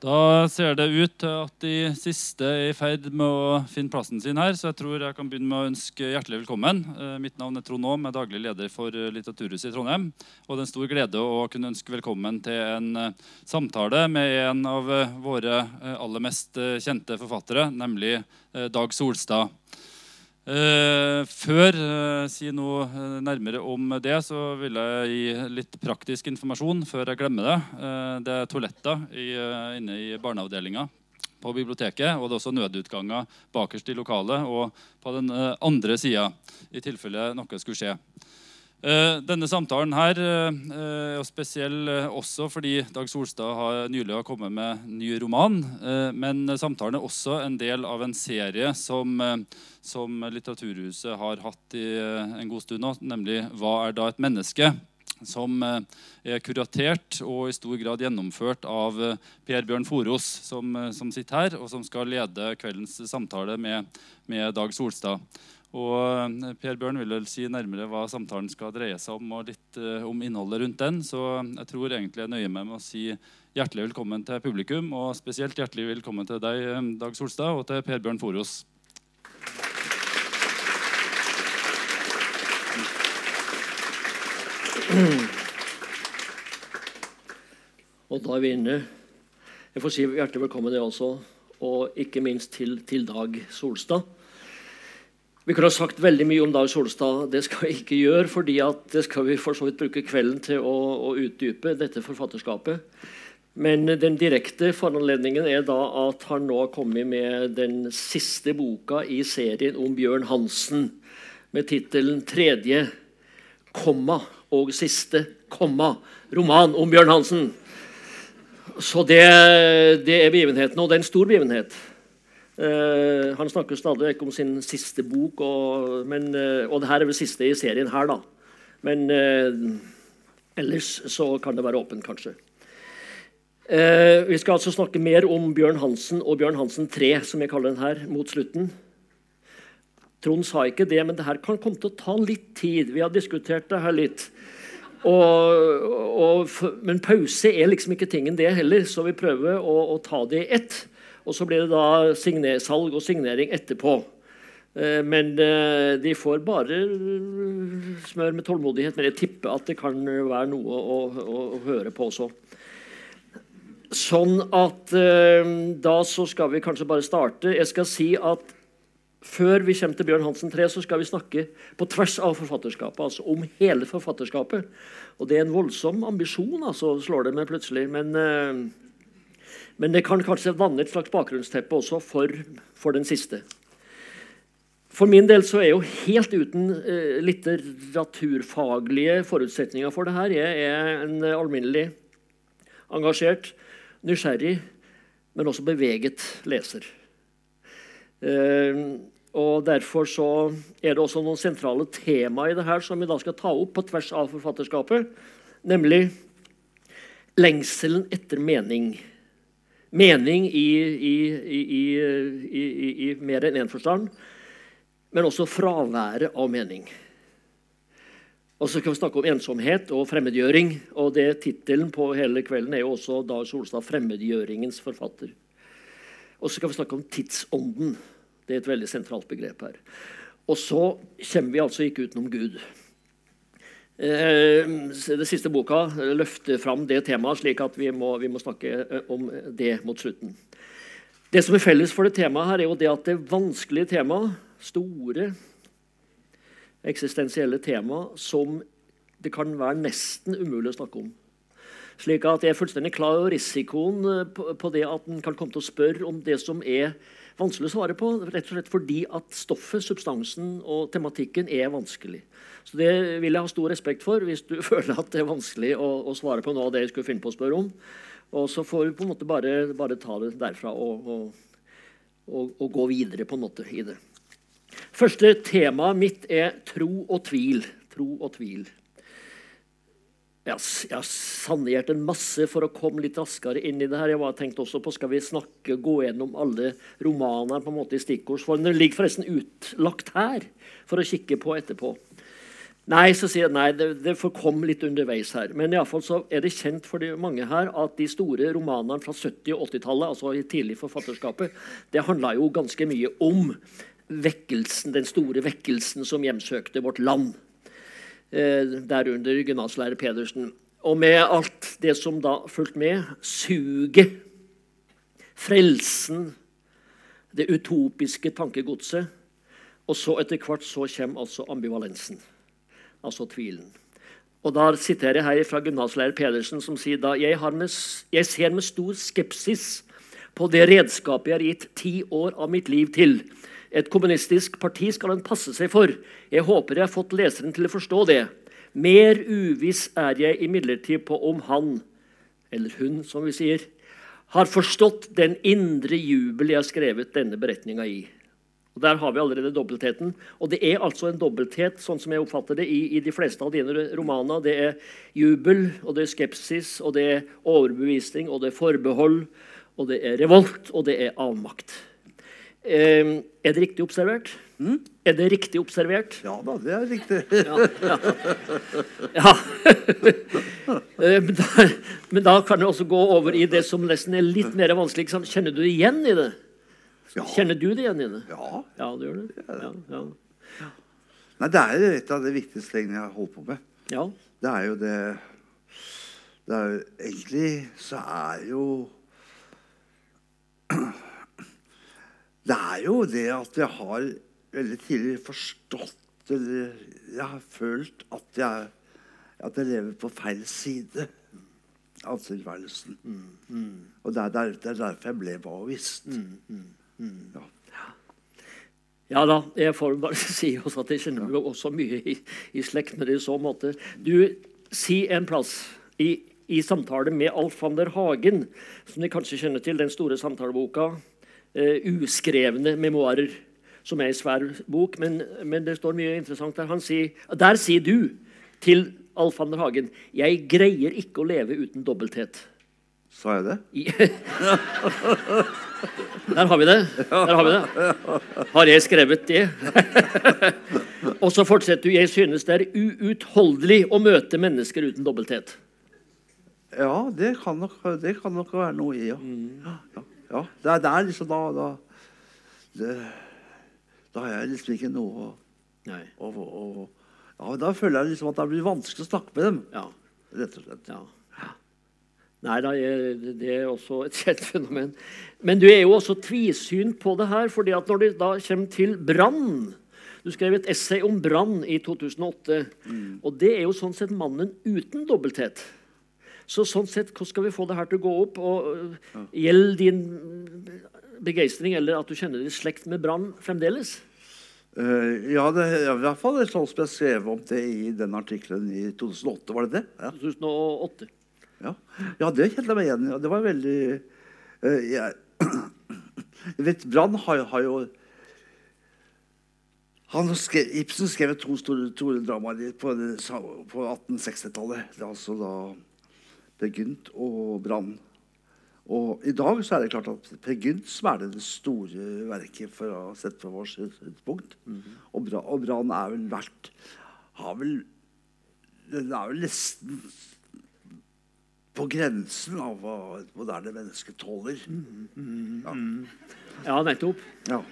Da ser det ut til at de siste er i ferd med å finne plassen sin her, så jeg tror jeg kan begynne med å ønske hjertelig velkommen. Eh, mitt navn er Trond Aam, er daglig leder for eh, Litteraturhuset i Trondheim. Og det er en stor glede å kunne ønske velkommen til en eh, samtale med en av våre aller mest kjente forfattere, nemlig Dag Solstad. Eh, før jeg eh, sier noe eh, nærmere om det, så vil jeg gi litt praktisk informasjon før jeg glemmer det. Eh, det er toaletter inne i barneavdelinga på biblioteket. Og det er også nødutganger bakerst i lokalet og på den andre sida i tilfelle noe skulle skje. Eh, denne samtalen her eh, er spesiell eh, også fordi Dag Solstad har nylig har kommet med ny roman. Men samtalen er også en del av en serie som, som Litteraturhuset har hatt i en god stund nå, nemlig 'Hva er da et menneske?' Som er kuratert og i stor grad gjennomført av Per Bjørn Foros, som, som sitter her, og som skal lede kveldens samtale med, med Dag Solstad. Og eh, Per Bjørn vil vel si nærmere hva samtalen skal dreie seg om, og litt uh, om innholdet rundt den. Så jeg tror egentlig jeg nøyer meg med å si hjertelig velkommen til publikum, og spesielt hjertelig velkommen til deg, eh, Dag Solstad, og til Per Bjørn Foros. Og da er vi inne. Jeg får si hjertelig velkommen, det også. Og ikke minst til, til Dag Solstad. Vi kunne ha sagt veldig mye om Dag Solstad. Det skal vi ikke gjøre, fordi det skal vi for så vidt bruke kvelden til å, å utdype, dette forfatterskapet. Men den direkte foranledningen er da at han nå har kommet med den siste boka i serien om Bjørn Hansen, med tittelen 'Tredje komma og siste komma'. Roman om Bjørn Hansen. Så det, det er begivenheten, og det er en stor begivenhet. Uh, han snakker stadig ikke om sin siste bok, og, men, uh, og det her er vel siste i serien her, da. Men uh, ellers så kan det være åpent, kanskje. vi skal altså snakke mer om Bjørn Hansen og Bjørn Hansen 3, som jeg kaller den her, mot slutten. Trond sa ikke det, men det her kan komme til å ta litt tid. Vi har diskutert det her litt. Og, og, men pause er liksom ikke tingen, det heller, så vi prøver å, å ta det i ett. Og så blir det da salg og signering etterpå. Eh, men eh, de får bare smør med tålmodighet. Men jeg tipper at det kan være noe å, å, å høre på også. Sånn at eh, da så skal vi kanskje bare starte. Jeg skal si at før vi kommer til Bjørn Hansen 3, så skal vi snakke på tvers av forfatterskapet. Altså om hele forfatterskapet. Og det er en voldsom ambisjon, altså, slår det meg plutselig. Men men det kan kanskje vanne et slags bakgrunnsteppe også for, for, den siste. For min del så er jeg jo helt uten eh, litteraturfaglige forutsetninger for det her. Jeg er en alminnelig engasjert, nysgjerrig, men også beveget leser. Eh, og Derfor så er det også noen sentrale tema i det her som vi da skal ta opp på tvers av forfatterskapet, nemlig lengselen etter mening mening i, i, i, i mer enn én forstand, men også fraværet av mening. Og så kan vi snakke om ensomhet og fremmedgjøring. og det Tittelen på hele kvelden er jo også Dag Solstad 'Fremmedgjøringens forfatter'. Og så kan vi snakke om tidsånden. Det er et veldig sentralt begrep her. Og så kommer vi altså ikke utenom Gud. Eh, den siste boka løfter fram det temaet, slik at vi må, vi må, snakke eh, om det mot slutten. Det som er felles for det temaet, her er jo det at det vanskelige temaet, store eksistensielle tema, som det kan være nesten umulig å snakke om. Slik at Jeg er fullstendig klar over risikoen eh, på, det at en kan komme til å spørre om det som er vanskelig å svare på, rett og slett fordi at stoffet, substansen og tematikken er vanskelig. Så Det vil jeg ha stor respekt for hvis du føler at det er vanskelig å, å svare på noe av det jeg skulle finne på å spørre om. Og så får vi på en måte bare, bare ta det derfra og, og, og, og, gå videre på en måte i det. Første temaet mitt er tro og tvil. Tro og tvil. Jeg har sanert en masse for å komme litt raskere inn i det her. Jeg var tenkt også på, Skal vi snakke, gå gjennom alle romanene på en måte i stikkordsform? Det ligger forresten utlagt her for å kikke på etterpå. Nei, så sier jeg nei, det, det får komme litt underveis her. Men i alle fall så er det kjent for de mange her at de store romanene fra 70- og 80-tallet, altså tidlig forfatterskapet, det handla jo ganske mye om vekkelsen, den store vekkelsen som hjemsøkte vårt land. Eh, derunder gymnaslærer Pedersen. Og med alt det som da fulgte med, suget, frelsen, det utopiske tankegodset, og så etter hvert så kommer altså ambivalensen altså tvilen. Og Da siterer jeg her fra gymnaslærer Pedersen, som sier da jeg, med, jeg ser med stor skepsis på det redskapet jeg har gitt ti år av mitt liv til. Et kommunistisk parti skal han passe seg for. Jeg håper jeg har fått leseren til å forstå det. Mer uviss er jeg imidlertid på om han, eller hun, som vi sier, har forstått den indre jubel jeg har skrevet denne beretninga i. Og Der har vi allerede dobbeltheten. Og det er altså en dobbelthet sånn som jeg oppfatter det, i, i de fleste av dine romaner. Det er jubel, og det er skepsis, og det er overbevisning, og det er forbehold, og det er revolt, og det er avmakt. Eh, er det riktig observert? Mm? Er det riktig observert? Ja da, det er riktig. ja. ja. Eh, men, da, men da kan det også gå over i det som nesten er litt mer vanskelig. Kjenner du igjen i det? Ja. Kjenner du det igjen i det? Ja. ja du gjør det? Ja, ja. Nei, det er jo et av de viktigste tingene jeg har holdt på med. Ja. Det er jo det Det er jo Egentlig så er jo Det er jo det at jeg har veldig tidlig forstått eller jeg har følt at jeg, at jeg lever på feil side av tilværelsen. Mm, mm. Og det er, det er, derfor jeg ble maoist. Mm. Ja. ja. da, jeg får bare si også at jeg kjenner meg også mye i, i slekt med det i så måte. Du, si en plass i, i samtale med Alf van der Hagen, som de kanskje kjenner til, den store samtaleboka, 'Uskrevne memoarer', som er en svær bok, men, men, det står mye interessant der. Sier, der sier du til Alf van der Hagen 'Jeg greier ikke å leve uten dobbelthet'. Sa jeg det? Der har vi det. Der har vi det. Har jeg skrevet det? Og så fortsetter du. Jeg synes det er uutholdelig å møte mennesker uten dobbelthet. Ja, det kan nok, det kan nok være noe i, ja. ja, ja. Det, er, det, er, liksom da Da, det, da har jeg liksom ikke noe å, og, og, ja, Da føler jeg liksom at det blir vanskelig å snakke med dem. Ja. Rett og slett. Ja. Nei da, det er også et kjent fenomen. Men du er jo også tvisynt på det her. fordi at når det da kommer til brann Du skrev et essay om brann i 2008. Mm. Og det er jo sånn sett mannen uten dobbelthet. Så sånn sett, hvordan skal vi få det her til å gå opp? Og ja. Gjelder din begeistring eller at du kjenner din slekt med brann fremdeles? Uh, ja, det er i hvert fall sånn som jeg skrev om det i den artikkelen i 2008. Var det det? Ja. 2008. Ja, ja det kjente jeg meg igjen i. Det var veldig uh, jeg, jeg vet, Brann har, har, jo han skrev, Ibsen skrev to store, store dramaer på, på 1860-tallet. Altså da Per Gynt og Brann. Og i dag så er det klart at Per Gynt som er det store verket for å sette fra vårt synspunkt. Mm -hmm. Og, og Brann er vel verdt har vel, Den er vel nesten på grensen av hva et moderne menneske tåler. Mm, -hmm. ja. ja. nettopp. Ja.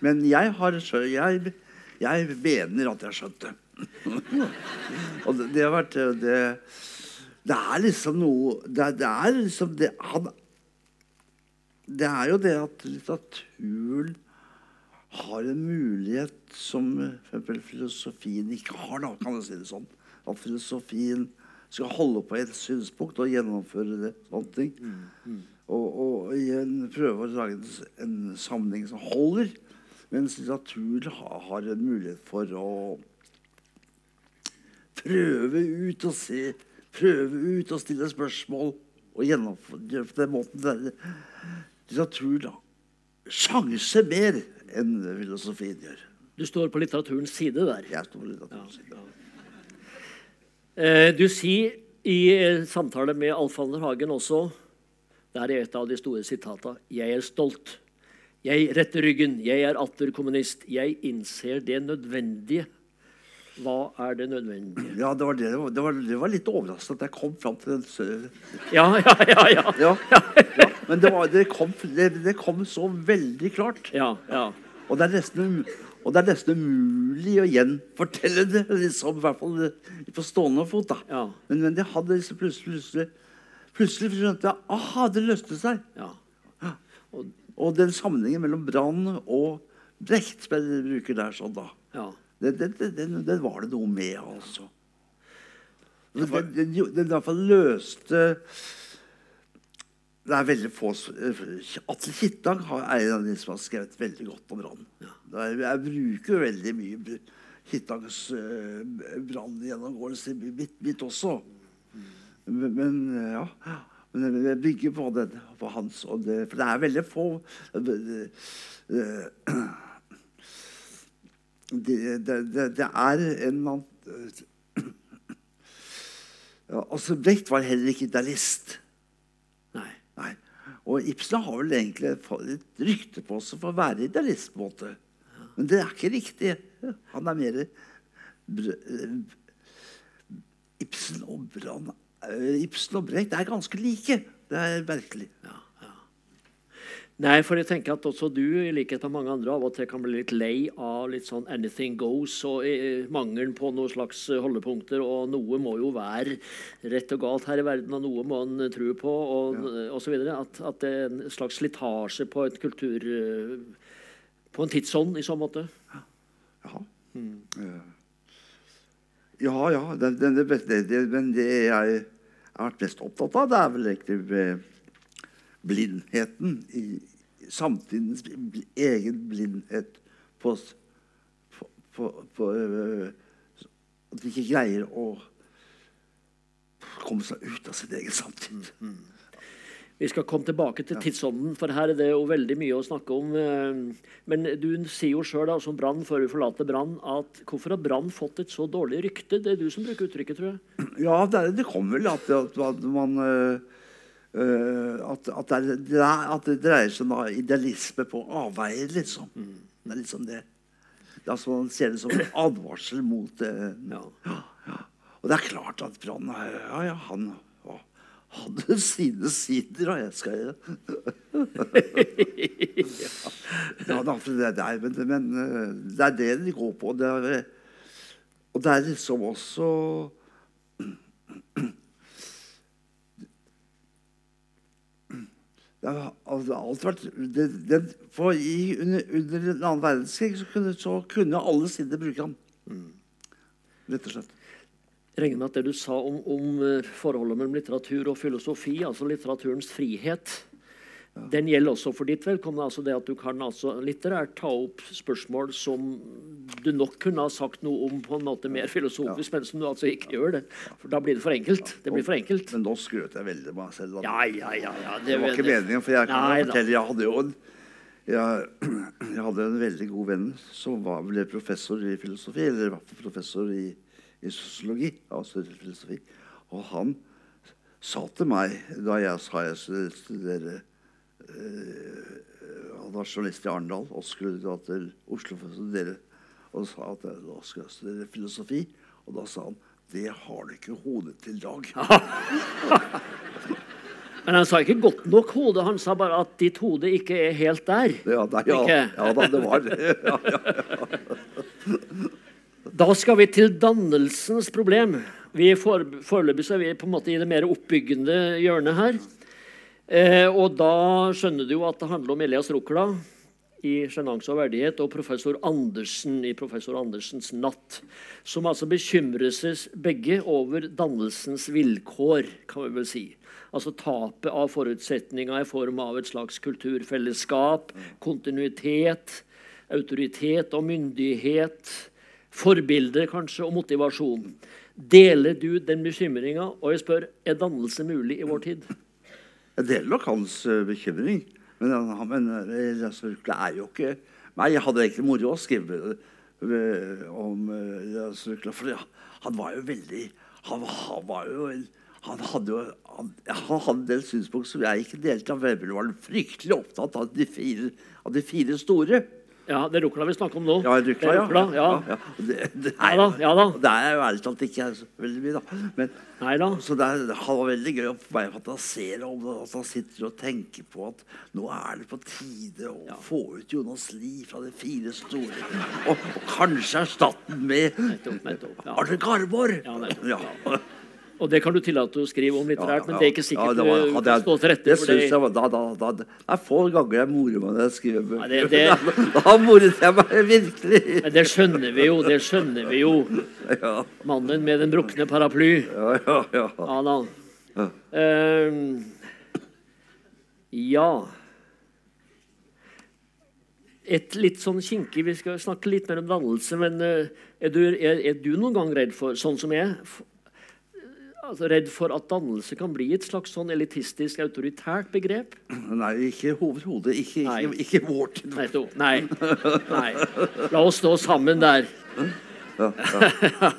Men jeg har jeg, jeg mener at jeg skjønte. og det, det, har vært det, det er liksom noe Det, det er liksom det han, Det er jo det at litteraturen har en mulighet som for filosofien ikke har, da, kan jeg si det sånn. At filosofien skal holde på et synspunkt og gjennomføre det. sånne ting. Mm, mm. Og, og igjen prøve å lage en, sammenheng som holder. Mens litteratur har, har en mulighet for å prøve ut og se, prøve ut og stille spørsmål og gjennomføre på den måten. Der. Litteratur da, sjanse mer enn filosofien gjør. Du står på litteraturens side der. Jeg står på litteraturens side. Ja, ja. Eh, du sier i eh, samtale med Alf Ander Hagen også Det er et av de store sitatene. Jeg er stolt. Jeg retter ryggen. Jeg er atter kommunist. Jeg innser det nødvendige. Hva er det nødvendige? Ja, det var, det, det var, det var litt overraskende at jeg kom fram til den Ja, ja, ja. ja. Ja, ja. Men det, var, det, kom, kom så veldig klart. ja, ja. Og det er nesten, og det er nesten umulig å gjenfortelle det, liksom, i hvert fall på stående fot. da. Ja. Men, men det hadde liksom plutselig Plutselig, plutselig skjønte jeg aha, det løste seg. ja. Og den sammenhengen mellom Brann og Brecht som jeg bruker der sånn da, ja. Det, det, det, den var det noe med, altså. Den, den, den, i hvert fall løste Det er veldig få Atle Kittang har- er en av de som har skrevet veldig godt om Brann. Det er- Jeg bruker veldig mye Kittangs uh, branngjennomgåelse mitt, mitt også. Men, men ja men jeg bygger på den, på hans. Det, for det er veldig få eh, det, det, det, er en annen ja, altså Brecht var heller ikke idealist. Nei. Nei. Og Ibsen har vel egentlig et rykte på seg for å være idealist. på en måte. Men det er ikke riktig. Han er mer Ibsen og Brann eh, Ibsen og Brecht er ganske like. Det er merkelig. Nei, for jeg tenker at også du, i likhet med mange andre, av og til kan bli litt lei av litt sånn 'anything goes' og eh, mangelen på noen slags holdepunkter. Og noe må jo være rett og galt her i verden, og noe må en tro på, og, og så videre. At, at det er en slags slitasje på et kultur... eh, På en tidsånd, i så måte. Ja. Eh, Ja, ja. Det, det, men det jeg har vært mest opptatt av, det er vel egentlig eh, blindheten i samtidens egen blindhet på, på, på, på eh, At vi ikke greier å komme seg ut av sin egen samtid. Vi skal komme tilbake til tidsånden, for her er det jo veldig mye å snakke om. eh, Men du sier jo sjøl, som Brann, før vi forlater Brann, at hvorfor har Brann fått et så dårlig rykte? Det er du som bruker uttrykket, tror jeg. Ja, det, det kommer vel at, at, man øh, øh, at, at, det det at det dreier seg om idealisme på avveier, liksom. Det er liksom det. det er altså, man ser det som en advarsel mot det. Ja. Ja, ja. Og det er klart at Brann Ja, ja, han hadde sine sider, og jeg skal Ja, da, det, er, men, men det er det de går på. Det er, og det er liksom også Det har altså, alltid vært det, det, for i, under, under den annen verdenskrig så kunne, så kunne alle sider bruke han. Rett og slett. Regner med at det du sa om, om eh, forholdet mellom litteratur og filosofi, altså litteraturens frihet, den gjelder også for ditt vedkommende. altså det at Du kan altså litterært ta opp spørsmål som du nok kunne ha sagt noe om på en måte mer filosofisk, men som du altså ikke gjør det. For da blir det for enkelt. Det blir for enkelt. Men nå skrøt jeg veldig av meg selv. Ja, ja, ja. ja Det var ikke meningen, for jeg kan Nei fortelle Jeg hadde jo en, jeg, jeg hadde en veldig god venn som var, ble professor i filosofi, eller professor i, i sosiologi. altså filosofi. Og han sa til meg da jeg sa jeg skulle studere eh, Han var journalist i Arendal og skulle dra til Oslo for å studere. Og sa at da skulle jeg studere filosofi. Og da sa han det har du ikke hodet til, Dag. Men han sa ikke godt nok hode, han sa bare at ditt hode ikke er helt der. Ja, nei, ja, ja da, det var det. Ja, ja. Da skal vi til dannelsens problem. Vi for, Foreløpig er vi på en måte i det mer oppbyggende hjørnet her. Eh, og da skjønner du jo at det handler om Elias Rukla i 'Sjenanse og verdighet' og professor Andersen i 'Professor Andersens natt', som altså bekymrer seg begge over dannelsens vilkår, kan vi vel si. Altså tapet av forutsetninger i form av et slags kulturfellesskap, kontinuitet, autoritet og myndighet, forbilder kanskje, og motivasjon. Deler du den bekymringa? Og jeg spør, er dannelse mulig i vår tid? Jeg deler nok hans eh, bekymring. Men, men eh, er jo ikke meg. jeg hadde egentlig moro å skrive eh, om eh, Rukla. For han var jo veldig Han, han var jo en- han hadde jo han, han hadde en del synspunkter som jeg ikke delte. Han var fryktelig opptatt av de fire, av de fire store. Ja, det er rukla vi snakker om nå. Ja, Det rukla, ja. rukla, ja. ja. Det, det, Ja da, ja da. Det er jo ærlig talt ikke så veldig mye, da. Men, Nei da. så det, er, det var veldig gøy å bare fantasere om det. At han sitter og tenker på at nå er det på tide å få ut Jonas Lie fra de fire store. Og, og kanskje erstatte den med Nettopp, nettopp. Ja. Arne Garborg. Ja, nettopp, Ja. Og det kan du tillate å skrive om litterært, men det er ikke sikkert var- du jeg- står til rette Det for det. jeg var da, da, da, Det er få ganger jeg morer meg når jeg skriver bøker. Ja, det- det- Da moret jeg meg virkelig. Men det skjønner vi jo, det skjønner vi jo. Ja, Mannen med den brukne paraply. ja, ja. ja. Ja da. Ehm, ja Et litt sånn kinkig Vi skal snakke litt mer om dannelse, men eh, er du, er, er du noen gang redd for, sånn som jeg, altså redd for at dannelse kan bli et slags sånn elitistisk, autoritært begrep? Nei, ikke overhodet. Ikke, ikke, ikke vår tid. Nei, nei, nei. La oss stå sammen der. Ja,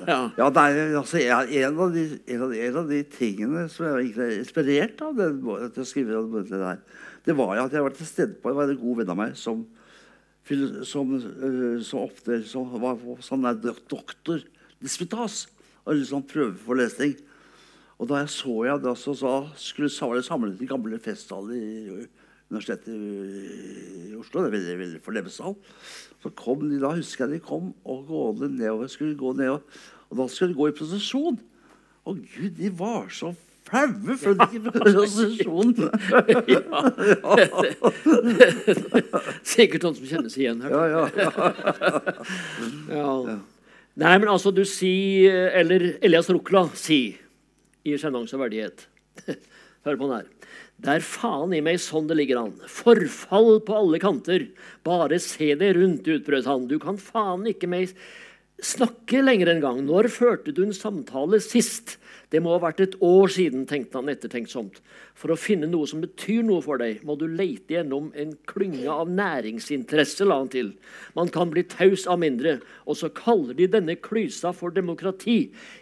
ja. ja nei, altså, en, av de, en, av en av de tingene som jeg var inspirert av den, til å skrive det der, det var at jeg var til stede på var en god venn av meg som, som, øh, som ofte som var sånn der doktor disputas og liksom prøveforelesning. Og da jeg så jeg det, så, så skulle det samlet i gamle festsal i Universitetet i Oslo. Det er veldig, veldig fornemt sal. Så kom de, da husker jeg de kom og gående nedover. skulle gå nedover, Og da skulle de gå i prosesjon. Å gud, de var så flaue for de gikk i prosesjon. Sikkert noen som kjenner seg igjen her. Ja, ja, ja. Ja. Nei, men altså, du sier Eller Elias Rukla sier i sjenanse og verdighet Hør på den her. Det er faen i meg sånn det ligger an. Forfall på alle kanter. Bare se deg rundt, utbrøt han. Du kan faen ikke meg snakke lenger en gang. Når førte du en samtale sist? Det må ha vært et år siden, tenkte han ettertenksomt. For å finne noe som betyr noe for deg, må du leite gjennom en klynge av næringsinteresse, la han til. Man kan bli taus av mindre, og så kaller de denne klysa for demokrati.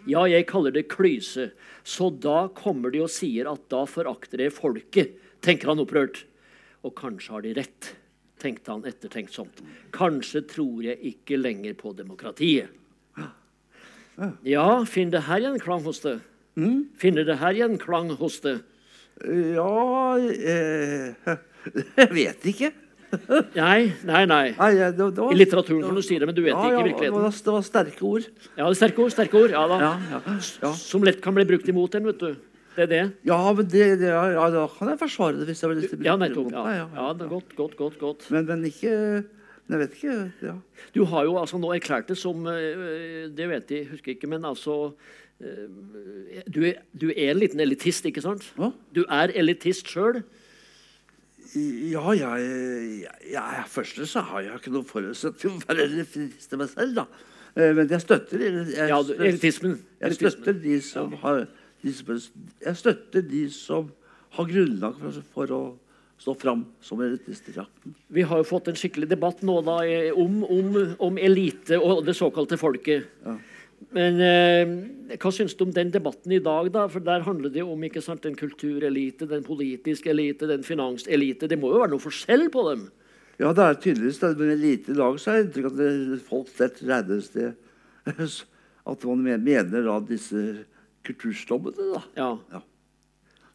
Ja, jeg kaller det klyse. Så da kommer de og sier at da forakter jeg folket, tenker han opprørt. Og kanskje har de rett, tenkte han ettertenksomt. Kanskje tror jeg ikke lenger på demokratiet. Ja, finn det her igjen, klang hos det? Finner det her gjenklang hos det? ja eh, Jeg vet ikke. Nei, nei, nei. Nei, det, det var, I litteraturen kan du si det, men du vet ja, ikke i virkeligheten. Ja, det var sterke ord. Ja, det er sterke ord. sterke ord, ja da. Ja, ja. Som lett kan bli brukt imot en, vet du. Det er det. Ja, men det, da kan jeg forsvare det hvis jeg vil lyst til å Ja, bruke det nettopp. Ja, ja det er godt, godt, godt, godt. Men, men ikke Jeg vet ikke. Ja. Du har jo altså nå erklært det som øh, Det vet jeg, husker ikke, men altså du, er, du er en liten elitist, ikke sant? Hva? Du er elitist sjøl. Ja, jeg, jeg, jeg Først så har jeg ikke noen forutsetning til å være elitist til meg selv, da. Eh, Men jeg støtter jeg, Ja, du, elitismen. jeg støtter de som har de som, Jeg støtter de som har grunnlag for, for å stå fram som elitister. Ja. Vi har jo fått en skikkelig debatt nå da, eh, om, om, om elite og det såkalte folket. Men eh, hva syns du om den debatten i dag? da? For Der handler det om ikke sant, den kulturelite, den politiske elite, den finanselite. Det må jo være noe forskjell på dem? Ja, det er tydeligvis det. Med lite i dag så er inntrykk at det, folk slett regnes det At man mener da disse kultursnobbene, da. Ja. Ja.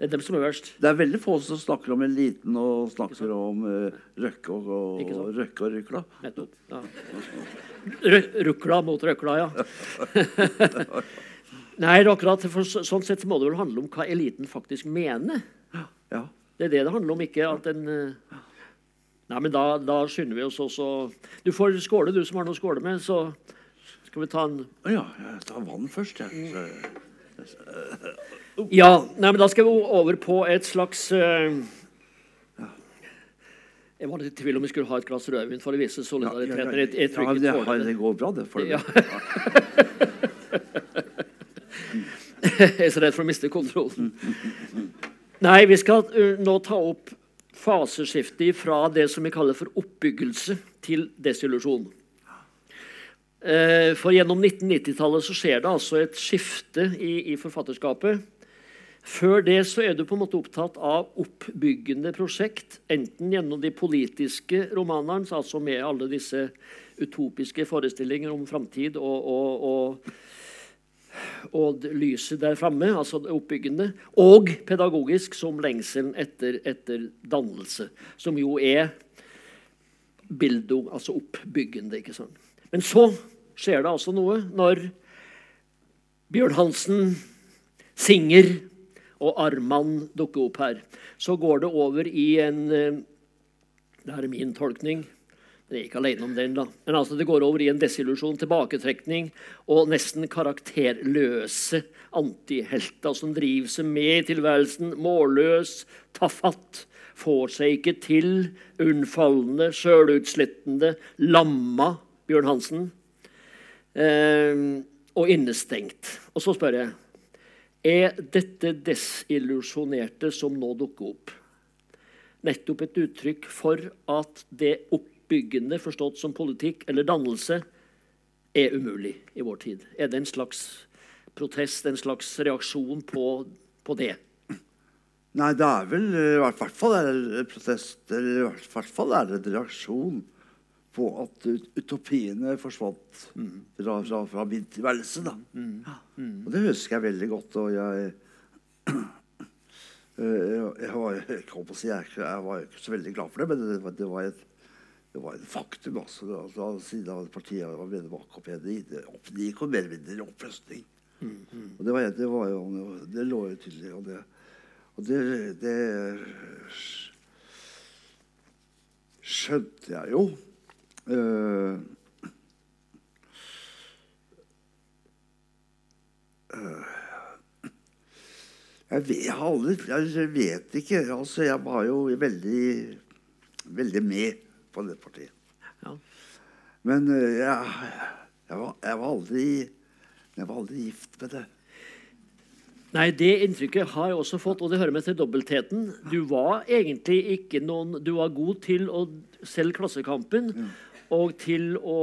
Det er dem som er verst. Det er veldig få som snakker om eliten og snakker om uh, Røkke og, og, Røkke og Rukla. Nettopp. Ja. Rukla mot røkla, ja. Nei, akkurat, for sånn sett så må det vel handle om hva eliten faktisk mener. Ja. Det er det det handler om, ikke at den uh, Nei, men da, da skynder vi oss også. Du får skåle, du som har noe å skåle med. Så skal vi ta en ja, jeg tar vann først, jeg. Så- Ja, nei, men da skal vi over på et slags uh, Jeg var litt i tvil om vi skulle ha et glass rødvin for å vise Ja, solidaritet. ja, men jeg- jeg tror ja, det, det. går bra, det. For Ja. det. Jeg er så redd for å miste kontrollen. Nei, vi skal uh, nå ta opp faseskiftet fra det som vi kaller for oppbyggelse til desillusjon. Eh, For gjennom 1990-tallet så skjer det altså et skifte i, i forfatterskapet. Før det så er du på en måte opptatt av oppbyggende prosjekt, enten gjennom de politiske romanene, altså med alle disse utopiske forestillinger om framtid og, og, og, og lyset der framme, altså oppbyggende, og pedagogisk som lengselen etter, etter dannelse, som jo er bildung, altså oppbyggende. ikke sant? Men så skjer det altså noe når Bjørn Hansen, Singer og Arman dukker opp her. Så går det over i en Det her er min tolkning. Jeg er ikke alene om den. da. Men altså Det går over i en desillusjon, tilbaketrekning og nesten karakterløse antihelter som driver seg med i tilværelsen. Målløs, tafatt, får seg ikke til. Unnfallende, sjølutslettende, lamma Bjørn Hansen. Eh, og innestengt. Og så spør jeg er dette desillusjonerte som nå dukker opp, nettopp et uttrykk for at det oppbyggende, forstått som politikk eller dannelse, er umulig i vår tid? Er det en slags protest, en slags reaksjon på, på det? Nei, det er vel i hvert fall er det protest, eller i hvert fall er det reaksjon på at utopiene forsvant mm. fra, fra, fra, min tilværelse. da. Mm. Mm. Og det husker jeg veldig godt. Og jeg jeg var, jeg, si, jeg, jeg var ikke så veldig glad for det, men det, det var et det var et faktum. altså, altså, Siden av partiet var med bak opp igjen, det, det gikk jo mer eller mindre oppløsning. Mm, mm. Og det, var, det, var jo, det lå jo tydelig. Og det, og det, det skjønte jeg jo. Uh, jeg, vet, jeg, aldri, jeg vet ikke. Altså, jeg var jo veldig, veldig med på det partiet. Ja. Men uh, jeg, jeg, var, jeg, var aldri, jeg var aldri gift med det. Nei, Det inntrykket har jeg også fått, og det hører med til dobbeltheten. Du var egentlig ikke noen Du var god til å selge Klassekampen. Ja og til å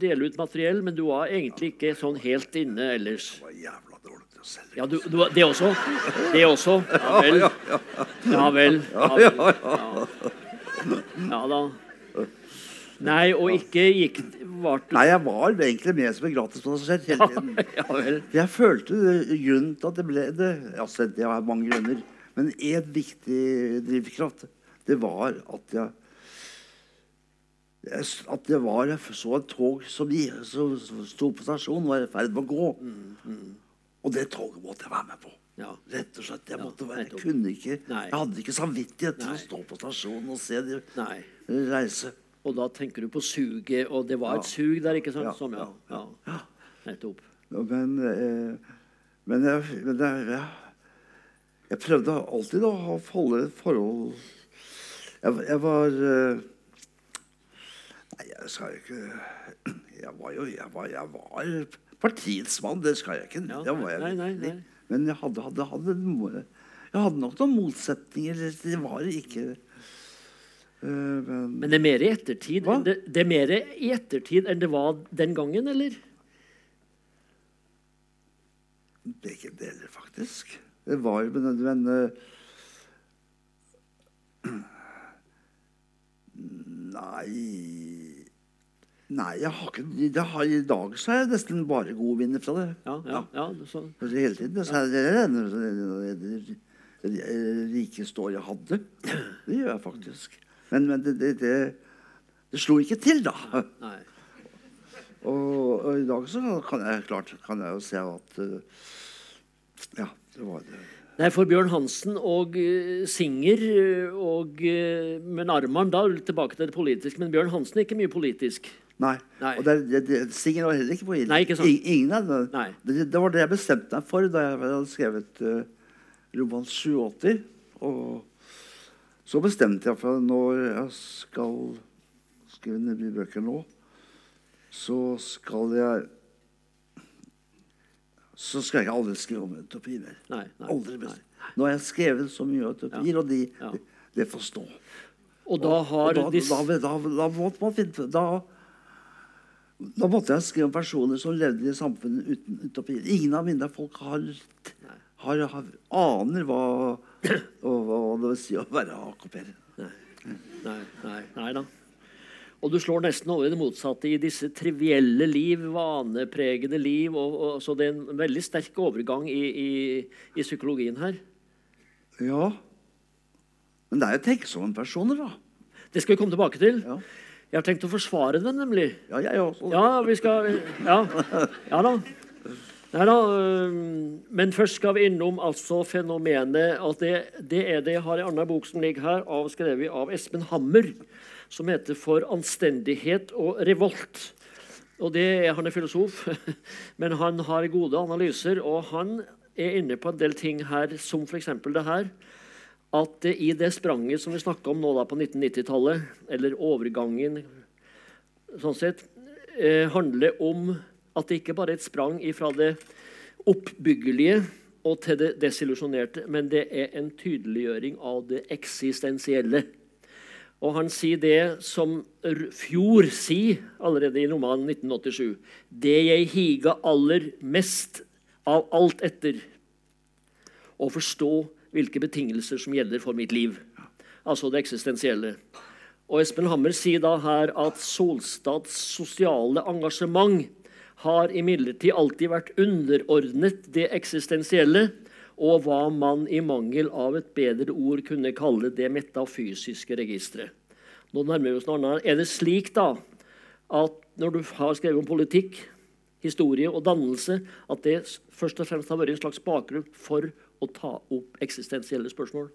dele ut materiell, men du var egentlig ikke sånn helt inne ellers. Det var jævla dårlig til å selge. Ja, du, du, det også? Det også? Ja vel. Ja vel. Ja, da. Nei, og ikke gikk var Nei, jeg var egentlig med som en gratispassasjer hele tiden. Ja, vel. Jeg følte grunnen til at det ble det altså, Det var mange grunner. Men én viktig drivkraft det var at jeg at det var jeg så et tog som, som sto på stasjonen, var i ferd med å gå. Mm, mm. Og det toget måtte jeg være med på. Ja. Rett og slett. Jeg, måtte være, jeg kunne ikke Jeg hadde ikke samvittighet til å stå på stasjonen og se de Nei. reise. Og da tenker du på suget, og det var et sug der, ikke sant? Som, ja. ja. Nettopp. Men, eh, men, jeg, men jeg, jeg, prøvde alltid å holde et forhold Jeg, jeg var eh, Nei, jeg skal ikke Jeg var jo jeg var, jeg var partiets mann. Det skal jeg ikke. Ja, det var jeg nei, nei, nei. Men jeg hadde, hadde, hadde, jeg hadde nok noen motsetninger. Det var ikke uh, men, men, det er mer i ettertid det, det, er mer i ettertid enn det var den gangen, eller? Begge deler, faktisk. Det var jo Men, men uh, Nei Nei, jeg har ikke, har, i dag så er jeg nesten bare gode vinner fra det. Ja, ja, ja. Så. Hele tiden. Så er det det rikeste året jeg hadde. Det gjør jeg faktisk. Men, men det, det, det, det, slo ikke til, da. Nei. Og, og, i dag så kan jeg klart kan jeg jo se at uh, Ja, det var det. Nei, for Bjørn Hansen og uh, Singer og uh, Men Arman, da tilbake til det politiske. Men Bjørn Hansen er ikke mye politisk. Nei. Nei. Og Singer var heller ikke på Nei, ikke sant? Ingen av det. det. Det var det jeg bestemte meg for da jeg hadde skrevet uh, roman 87. Og så bestemte jeg for når jeg skal skrive nye bøker nå, så skal jeg så skal jeg aldri skrive om utopi mer. Nei, nei, aldri mer. Nå har jeg skrevet så mye utopier, ja. og det ja. det, de får stå. Og da har og da, da, da, da, måtte man finne da, da måtte jeg skrive om personer som levde i samfunnet uten utopi. Ingen av mine folk har, har, har, aner hva, hva, det vil si å være AKP-er. Nei. Nei, nei, nei da. Og du slår nesten over i det motsatte i disse trivielle liv, vanepregede liv. Og, og, så det er en veldig sterk overgang i, i, i psykologien her. Ja. Men det er jo tenksomme personer, da. Det skal vi komme tilbake til. Ja. Jeg har tenkt å forsvare den, nemlig. Ja, jeg også. Ja, vi skal Ja, ja da. Nei da. Men først skal vi innom altså fenomenet at det, det er det jeg har en annen bok som ligger her, av, skrevet av Espen Hammer som heter 'For anstendighet og revolt'. Og det er, Han er filosof, men han har gode analyser. Og han er inne på en del ting her, som f.eks. det her. At i det spranget som vi snakka om nå da på 1990-tallet, eller overgangen sånn sett, eh, handler om at det ikke bare er et sprang fra det oppbyggelige og til det desillusjonerte, men det er en tydeliggjøring av det eksistensielle. Og han sier det som Fjord sier allerede i romanen 1987. Det jeg higa aller mest av alt etter. Å forstå hvilke betingelser som gjelder for mitt liv. Altså det eksistensielle. Og Espen Hammer sier da her at Solstads sosiale engasjement har imidlertid alltid vært underordnet det eksistensielle og hva man i mangel av et bedre ord kunne kalle det metafysiske registeret. Nå nærmer vi oss noe annet. Er det slik da at når du har skrevet om politikk, historie og dannelse, at det først og fremst har vært en slags bakgrunn for å ta opp eksistensielle spørsmål?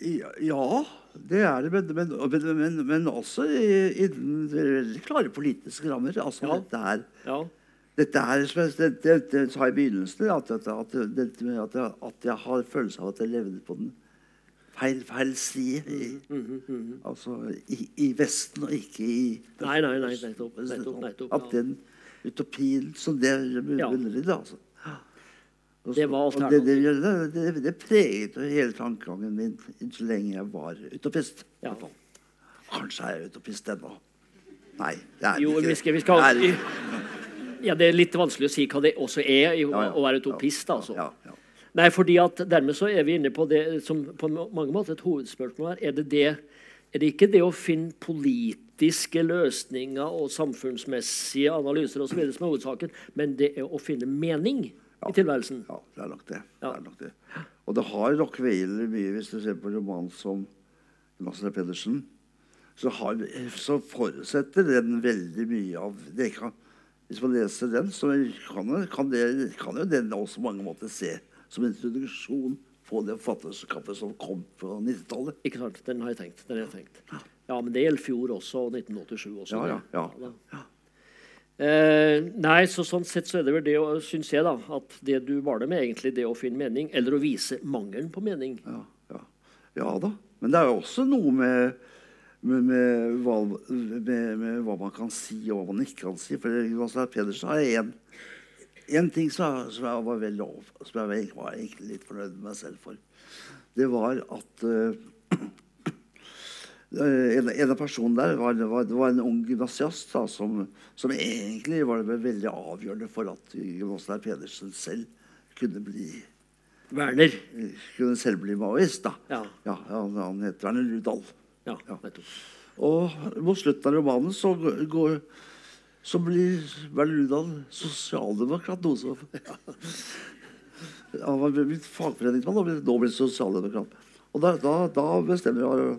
Ja, det er det. Men, men, men, men også innen veldig klare politiske rammer. Altså, ja. Dette er, ja. Dette er, jeg det, det, sa i begynnelsen, at, at, at, at, jeg har følelse av at jeg levde på den feil, feil side. I, mm, mm, -hmm. altså i, i, Vesten og ikke i Nei, nei, nei. Nettopp. nettopp, nettopp. At den utopien som det bunner i. Altså. Det var det, det, det, det, preget hele tankegangen min så lenge jeg var utopist. Ja. Kanskje er jeg utopist ennå. Nei, det er jo, ikke. Vi skal, vi skal, ja, det er litt vanskelig å si hva det også er å være utopist. altså. Ja, ja. Nei, fordi at Dermed så er vi inne på det som på mange måter et hovedspørsmål her. Er det, det, er det ikke det å finne politiske løsninger og samfunnsmessige analyser og så videre som er hovedsaken, men det er å finne mening? I tilværelsen. Ja, det er nok det. Ja. det, er nok det. Og det har Rockefeller mye, hvis du ser på romanen som Nasser Pedersen. Så, har, så, forutsetter den veldig mye av det kan, Hvis man leser den, så kan, kan, det, kan jo den også mange måter se som en introduksjon på det forfatterskapet som kom på 90-tallet. Ikke sant. Den har jeg tenkt. Den har jeg tenkt. Ja, men det gjelder fjor også, og 1987 også. Ja, ja, ja. ja. Eh, nei, så sånn sett så er det vel det, syns jeg, da, at det du det med, egentlig det å finne mening, eller å vise mangelen på mening. Ja, ja. ja da. Men det er jo også noe med, med, med, hva, med, hva, man kan si, og hva man ikke kan si. For Lars Pedersen har én en ting som, som, jeg var veldig, som jeg var egentlig litt fornøyd med meg selv for. Det var at uh, en, en, av personene der var, var, var en ung gymnasiast som, som, egentlig var veldig avgjørende for at Jonas Pedersen selv kunne bli Werner. Kunne selv bli maoist. da. Ja. Ja, han het Werner Rudal. Ja, ja. Og mot slutten av romanen så, går, så blir Werner Rudal sosialdemokrat. Noe som Han var blitt fagforeningsmann og nå blir sosialdemokrat. Og da, da, da bestemmer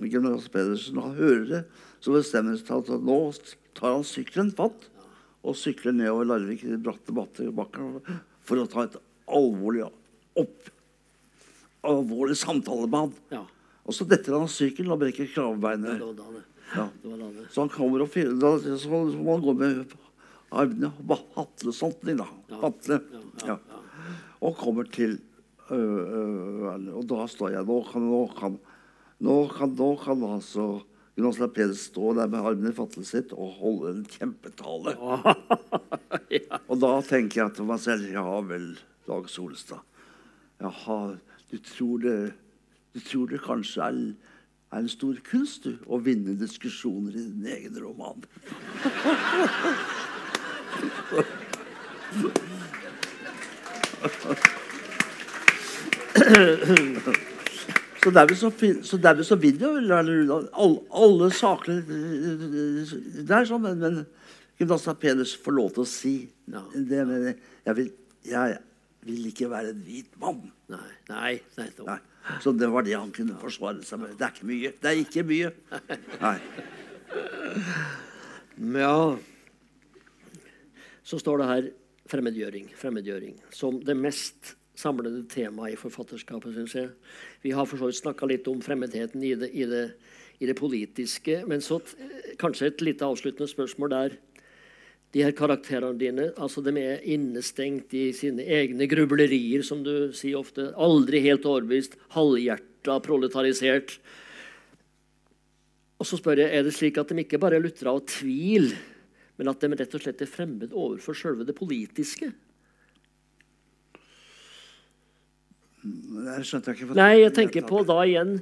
Mikkel Møras Pedersen hører det, så bestemmer han seg at nå tar han sykkelen fatt og sykler nedover Larvik i de bratte bakkene for å ta et alvorlig opp alvorlig samtale med han. Ja. Og så detter han av sykkelen og brekker kravbeinet. Ja. Så han kommer og da, så må han gå med armene hatle sånt, da. Hatle. Ja. Og kommer til øh, øh, Og da står jeg Nå kan, nå kan nå kan, nå kan altså Jonas Lapedus stå der med armene i fattelet sitt og holde en kjempetale. ja. Og da tenker jeg til meg selv Ja vel, Dag Solstad. Jaha, du tror det, du tror det kanskje er, er en stor kunst du, å vinne diskusjoner i din egen roman. Så derved så, så, derved så vil jo alle, alle sakene Det er sånn, men, men Gymnasta Pedersen får lov til å si Ja. det. Men jeg vil, jeg vil ikke være en hvit mann. Nei, nei, nei, Nei. Så det var det han kunne forsvare seg med. Det er ikke mye. Det er ikke mye. Nei. Ja. Så står det her fremmedgjøring, fremmedgjøring som det mest samlede tema i forfatterskapet, syns jeg. Vi har for så vidt snakka litt om fremmedheten i det, i, det, i det politiske. Men så kanskje et lite avsluttende spørsmål der. De her karakterene dine altså de er innestengt i sine egne grublerier, som du sier ofte. Aldri helt overbevist, halvhjerta, proletarisert. Og så spør jeg, Er det slik at de ikke bare er lutra av tvil, men at de rett og slett er fremmed overfor selve det politiske? Jeg Nei, jeg tenker på da igjen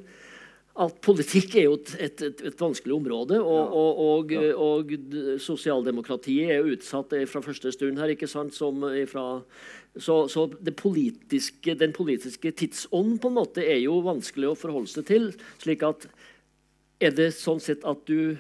at politikk er jo et, et, et, et vanskelig område. Og, og, og, og sosialdemokratiet er jo utsatt eh, fra første stund her, ikke sant? Som ifra, så så det politiske, den politiske tidsånd på en måte er jo vanskelig å forholde seg til. slik at Er det sånn sett at du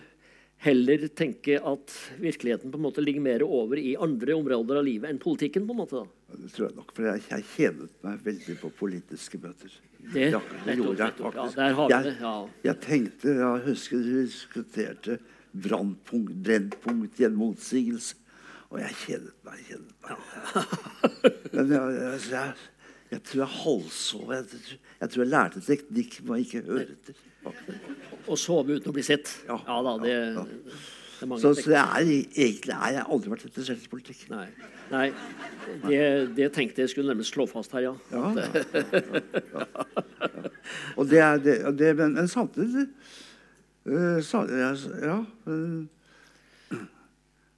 heller tenke at virkeligheten på en måte ligger mer over i andre områder av livet enn politikken? på en måte da? Det tror jeg nok, for jeg, jeg kjedet meg veldig på politiske møter. Det, Ja, det gjorde jeg faktisk. Ja, faktisk. der har Jeg- ja. Jeg tenkte, jeg husker vi diskuterte brannpunkt, brennpunkt i en motsigelse. Og jeg kjedet meg, kjedet meg. Men jeg, jeg, jeg, tror jeg halvsov. Jeg tror jeg lærte teknikk man ikke hører etter. Og sove uten å bli sett. Ja, Ja, da, det, ja, det er Så, så det er, egentlig er jeg aldri vært interessert i politikk. Nei, nei det, det tenkte jeg skulle nærmest slå fast her, ja. Ja, ja. Og det er det, det men, men samtidig eh, sa, Ja. men-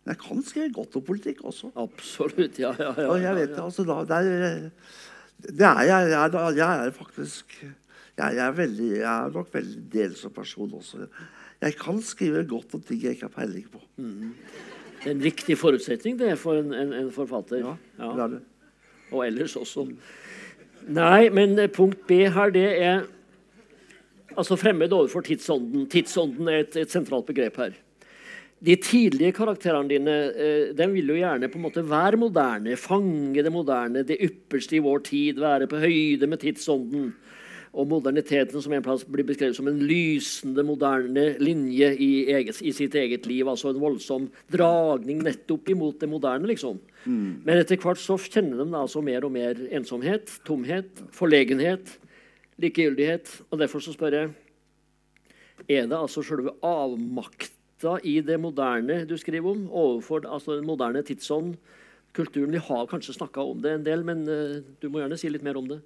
jeg kan skrive godt om politikk også. Absolutt. Ja, ja, ja, Og jeg vet altså da, der, er, det er jeg, jeg, er- jeg er faktisk jeg, er veldig, jeg er nok veldig delsom person også. Jeg kan skrive godt om ting jeg ikke har peiling på. Det er en riktig forutsetning det er for en, en, en forfatter. Ja, Ja. det er det. Og ellers også. Nei, men eh, punkt B her, det er altså fremmed overfor tidsånden. Tidsånden er et, et sentralt begrep her. De tidlige karakterene dine eh, de vil jo gjerne på en måte være moderne, fange det moderne, det ypperste i vår tid, være på høyde med tidsånden. Og moderniteten som en plass blir beskrevet som en lysende, moderne linje i, eget, i sitt eget liv. Altså en voldsom dragning nettopp imot det moderne. liksom. Men etter hvert så kjenner de altså mer og mer ensomhet, tomhet, forlegenhet, likegyldighet. Og derfor så spør jeg Er det altså selve avmakta i det moderne du skriver om, overfor altså den moderne tidsånd, kulturen? Vi har kanskje snakka om det en del, men uh, du må gjerne si litt mer om det.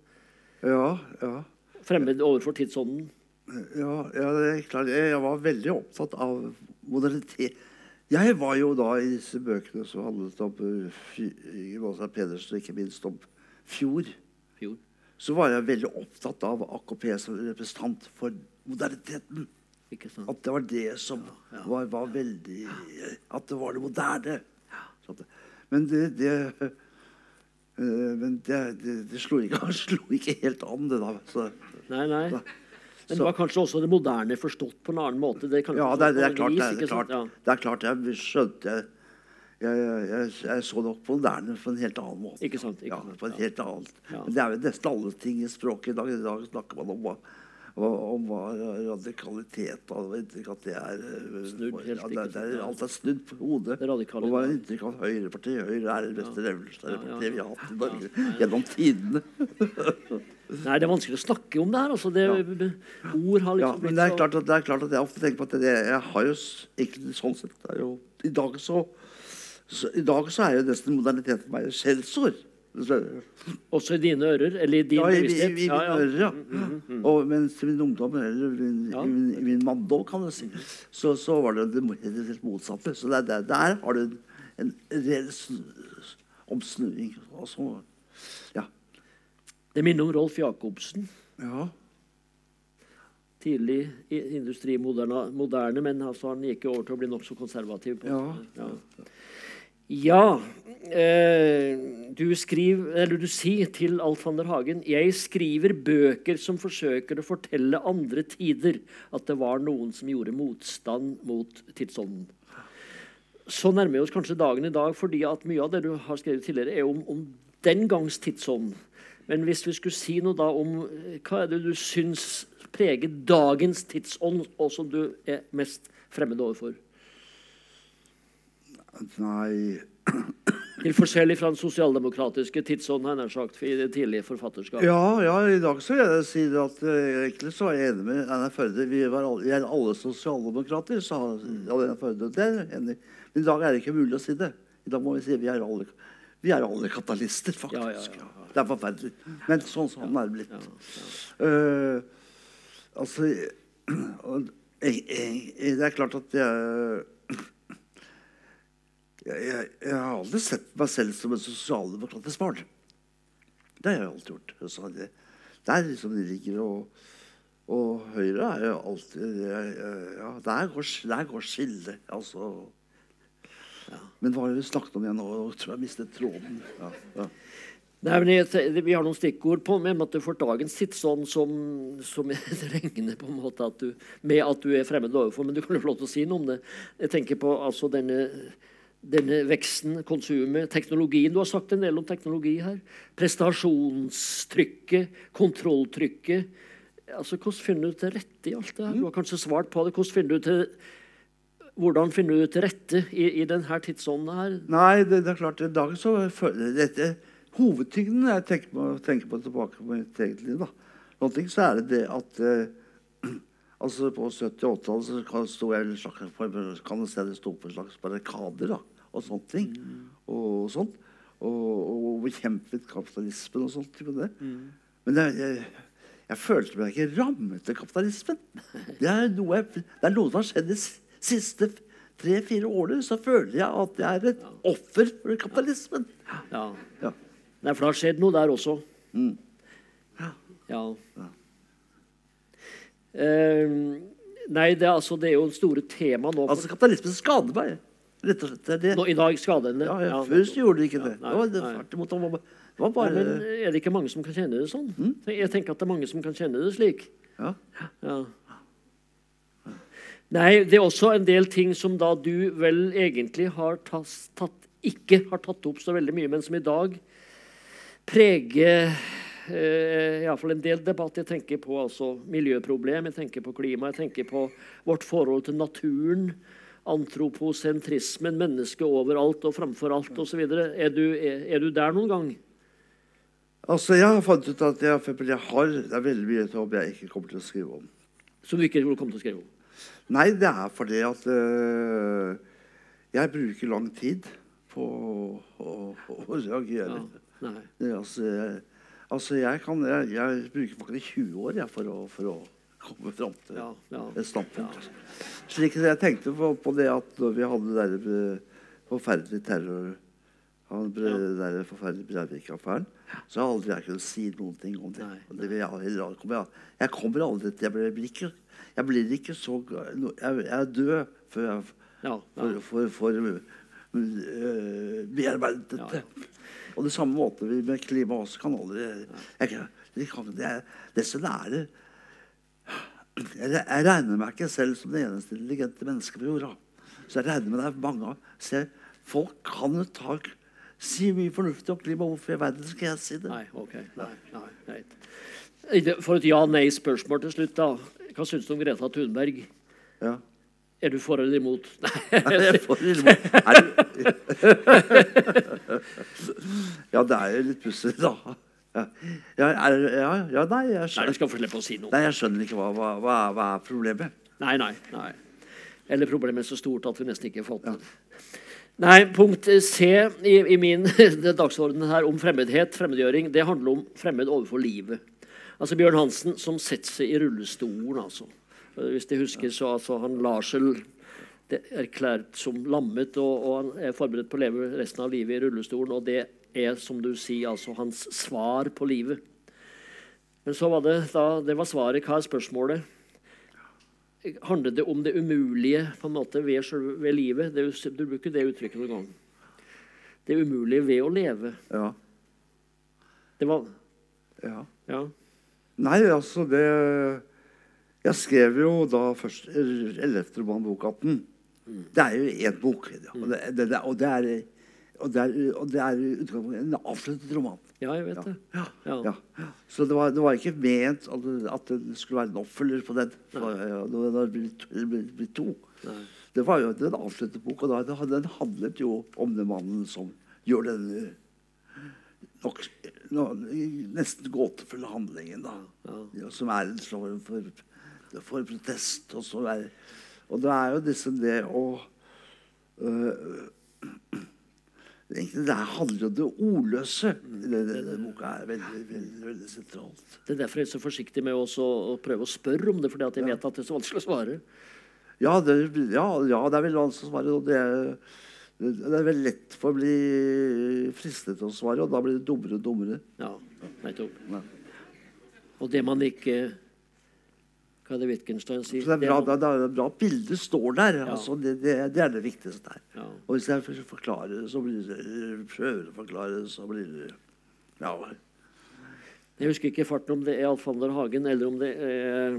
Ja, ja. Fremmed overfor tidsånden. Ja, ja, det er klart. Jeg jeg var veldig opptatt av modernitet. Jeg var jo da i disse bøkene som handlet om uh, Pedersen, og ikke minst om fjor. fjor. Så var jeg veldig opptatt av AKP som representant for moderniteten. At det var det som var, var veldig At det var det moderne. Men det, det eh, Men det, det, det slo, ikke, slo ikke helt an, det da. Så, Nei, nei. Da. Men det var kanskje også det moderne forstått på en annen måte? Det Ja, det, det er klart. vis, Det er, klart, Ja. det er klart jeg skjønte jeg, jeg, jeg, jeg så nok på moderne på en helt annen måte. Ikke sant, ikke ja, sant, på en helt annen. Ja. Men det er jo nesten alle ting i språket i dag. I dag snakker man om om hva radikalitet og inntrykk at det er eh, Snudd helt, ja, det, det er. Alt er snudd på hodet. Og hva er inntrykk av Høyrepartiet Høyre er det beste revolusjonære Ja, ja, vi har hatt i. Norge Ja, ja. gjennom tidene. Nei, det er vanskelig å snakke om det her. Altså, det, Ord har Ja, liksom men det er, klart at, det er klart at jeg ofte tenker på at det, jeg har jo egentlig sånn sett det jo, I dag så, så I dag så er jo nesten modernitet for meg skjellsord. Så- Også i dine ører? Eller i din Ja, i, i, i mine ører, ja. Og mens min ungdom, eller min, Ja. min, min manndom, kan jeg si, så, så var det det helt motsatte. Så der, der, der har du en, en reell sn- omsnuing. Altså, ja. Det minner om Rolf Jacobsen. ja. Tidlig industrimoderne, moderne, men altså, han gikk jo over til å bli nokså konservativ. På, Ja. ja. Ja, du, skriver, eller du sier til Alf van der Hagen Jeg skriver bøker som forsøker å fortelle andre tider at det var noen som gjorde motstand mot tidsånden. Så nærmer vi oss kanskje dagen i dag, fordi at mye av det du har skrevet tidligere, er om, om den gangs tidsånd. Men hvis vi skulle si noe da om eh, hva er det du syns preger dagens tidsånd, og som du er mest fremmed overfor? Nei Til forskjellig fra den sosialdemokratiske tidsånd nær sagt, i det tidlige forfatterskapet. Ja, ja, i dag så vil jeg si at uh, egentlig så er jeg enig med Einar Førde. Vi, var alle, er alle sosialdemokrater, sa Einar Førde. Det er enig. Men i dag er det ikke mulig å si det. I dag må vi si vi er alle, vi er alle katalister, faktisk. Ja, ja, Det er forferdelig. Men sånn sånn er det blitt. Uh, altså og, jeg, jeg, Det er klart at jeg jeg, jeg, jeg, har aldri sett meg selv som en sosialdemokratisk barn. Det har jeg alltid gjort. Så det, der liksom de ligger og, og Høyre er jo alltid Ja, der går, der går skillet. Altså ja. Men hva har vi snakket om igjen nå? Jeg tror jeg mistet tråden. Ja, ja. Nei, men jeg, Vi har noen stikkord på med at du får dagens sånn som, som regner på en måte at du, med at du er fremmed overfor. Men du kan jo få lov til å si noe om det. Jeg tenker på altså denne denne veksten, konsumet, teknologien. Du har sagt en del om teknologi her. Prestasjonstrykket, kontrolltrykket. Altså, Hvordan finner du til rette i alt det her? Du har kanskje svart på det. Hvordan finner du til, hvordan finner du til rette i, i denne tidsånden her? Nei, det, det, er klart, i dag så dette, Hovedtyngden jeg tenker på, tenker på tilbake på mitt eget liv, da. Noe, så er det det at eh, altså På 70- og 80-tallet kan, sto jeg slags, kan det stå på en slags barrikader. da og sånne ting. Mm. Og, sånt. Og, og bekjempet kapitalismen og sånt. Mm. Men jeg, jeg, jeg, følte meg ikke rammet av kapitalismen. Det er noe, jeg, det er noe som har skjedd de siste tre-fire årene. Så føler jeg at jeg er et offer for kapitalismen. Ja. ja. Nei, for det har skjedd noe der også. Mm. Ja. ja. Uh, nei, det, altså, det, er jo store tema nå. Altså, Kapitalismen skader meg. Rett og slett. Det er det. Nå, I dag skader den det? Ja, ja, Før gjorde det ikke det. Nei, det var det imot. var, var bare... Nei, men Er det ikke mange som kan kjenne det sånn? Mm? Jeg tenker at det er mange som kan kjenne det slik. Ja. ja. Nei, det er også en del ting som da du vel egentlig har tatt, tatt, ikke har tatt opp så veldig mye, men som i dag preger eh, iallfall en del debatt. Jeg tenker på altså, miljøproblem, jeg tenker på klima, jeg tenker på vårt forhold til naturen antroposentrismen, mennesket overalt og framfor alt osv. Er, du, er, er du der noen gang? Altså, Jeg har funnet ut at jeg, jeg har, det er veldig mye som jeg ikke kommer til å skrive om. Som du ikke kommer til å skrive om? Nei, det er fordi at øh, jeg bruker lang tid på å, reagere. Ja, altså, jeg, altså, jeg, kan, jeg, jeg bruker faktisk 20 år jeg, for å, for å komme fram til ja, ja, et standpunkt. Ja. Slik jeg tenkte på, på, det at når vi hadde den eh, forferdelige terror han ble, ja. der forferdelige Breivik-affæren, så har aldri jeg kunnet si noen ting om det. det jeg, jeg, jeg, kommer aldri til Jeg blir ikke, jeg blir ikke så Jeg, er død før jeg får, får uh, bearbeidet dette. Og det samme måte vi med klima også kan aldri jeg, jeg kan, det, er, det jeg, regner meg ikke selv som det eneste intelligente mennesket på jorda. Så jeg regner med det er mange Se, Folk kan jo ta si mye fornuftig om klima. Hvorfor i verden skal jeg si det? Nei, ok. Nei, nei, nei. For et ja-nei-spørsmål til slutt. da. Hva syns du om Greta Thunberg? Ja. Er du for eller imot? Nei, jeg er for eller imot. ja, det er jo litt pussig, da. Ja, er, ja, ja nei, jeg skjønner, nei, du skal få slippe å si noe. Nei, jeg skjønner ikke hva, hva, hva, hva er problemet. Nei, nei, nei. Eller problemet er så stort at vi nesten ikke har fått det. Nei, punkt C i, i min dagsorden her om fremmedhet, fremmedgjøring, det handler om fremmed overfor livet. Altså Bjørn Hansen som setter seg i rullestolen, altså. Hvis de husker, så altså, han Larsel erklært som lammet, og, og, han er forberedt på å leve resten av livet i rullestolen. og det er, som du sier, altså hans svar på livet. Men så var det da det var svaret. Hva er spørsmålet? Handler det om det umulige på en måte ved, ved livet? Det, du bruker det uttrykket noen gang. det umulige ved å leve. Ja. Det var ja. Ja. Nei, altså det Jeg skrev jo da først 11. roman, bok 18. Det er jo én bok. Og det, det, det, og det er og det er, og det er en avsluttet roman. ja, jeg vet det. Ja. Ja. Ja. Så det var, det var ikke ment at det, at det skulle være en oppfølger på den. Når ja, Det blitt, to. Nei. Det var jo en avsluttet bok, og da, den handlet jo om den mannen som gjør den eh, nok, no, nesten gåtefulle handlingen. da. Ja, som er en slår form for, for protest. Og, så er, og det er jo liksom det å øh, Egentlig det handler jo om det ordløse. i denne boka er veldig, veldig, veldig sentralt. Det er derfor jeg er så forsiktig med å prøve å spørre om det, fordi at jeg vet at det er så vanskelig å svare. Ja, det, ja, ja, det er veldig vanskelig å svare. Og det er, det er veldig lett for å bli fristet til å svare, og da blir det dummere og dummere. Ja, nettopp. Og det man ikke Hva det Wittgenstein sier? Så det bra, Det er, det er bra bildet står der. Ja. Altså, det, det, det er det viktigste der. Ja. Og hvis jeg forklarer det, så blir det, prøver å forklare, det, så blir det Ja. Jeg husker ikke farten om det er Alfander Hagen eller om det er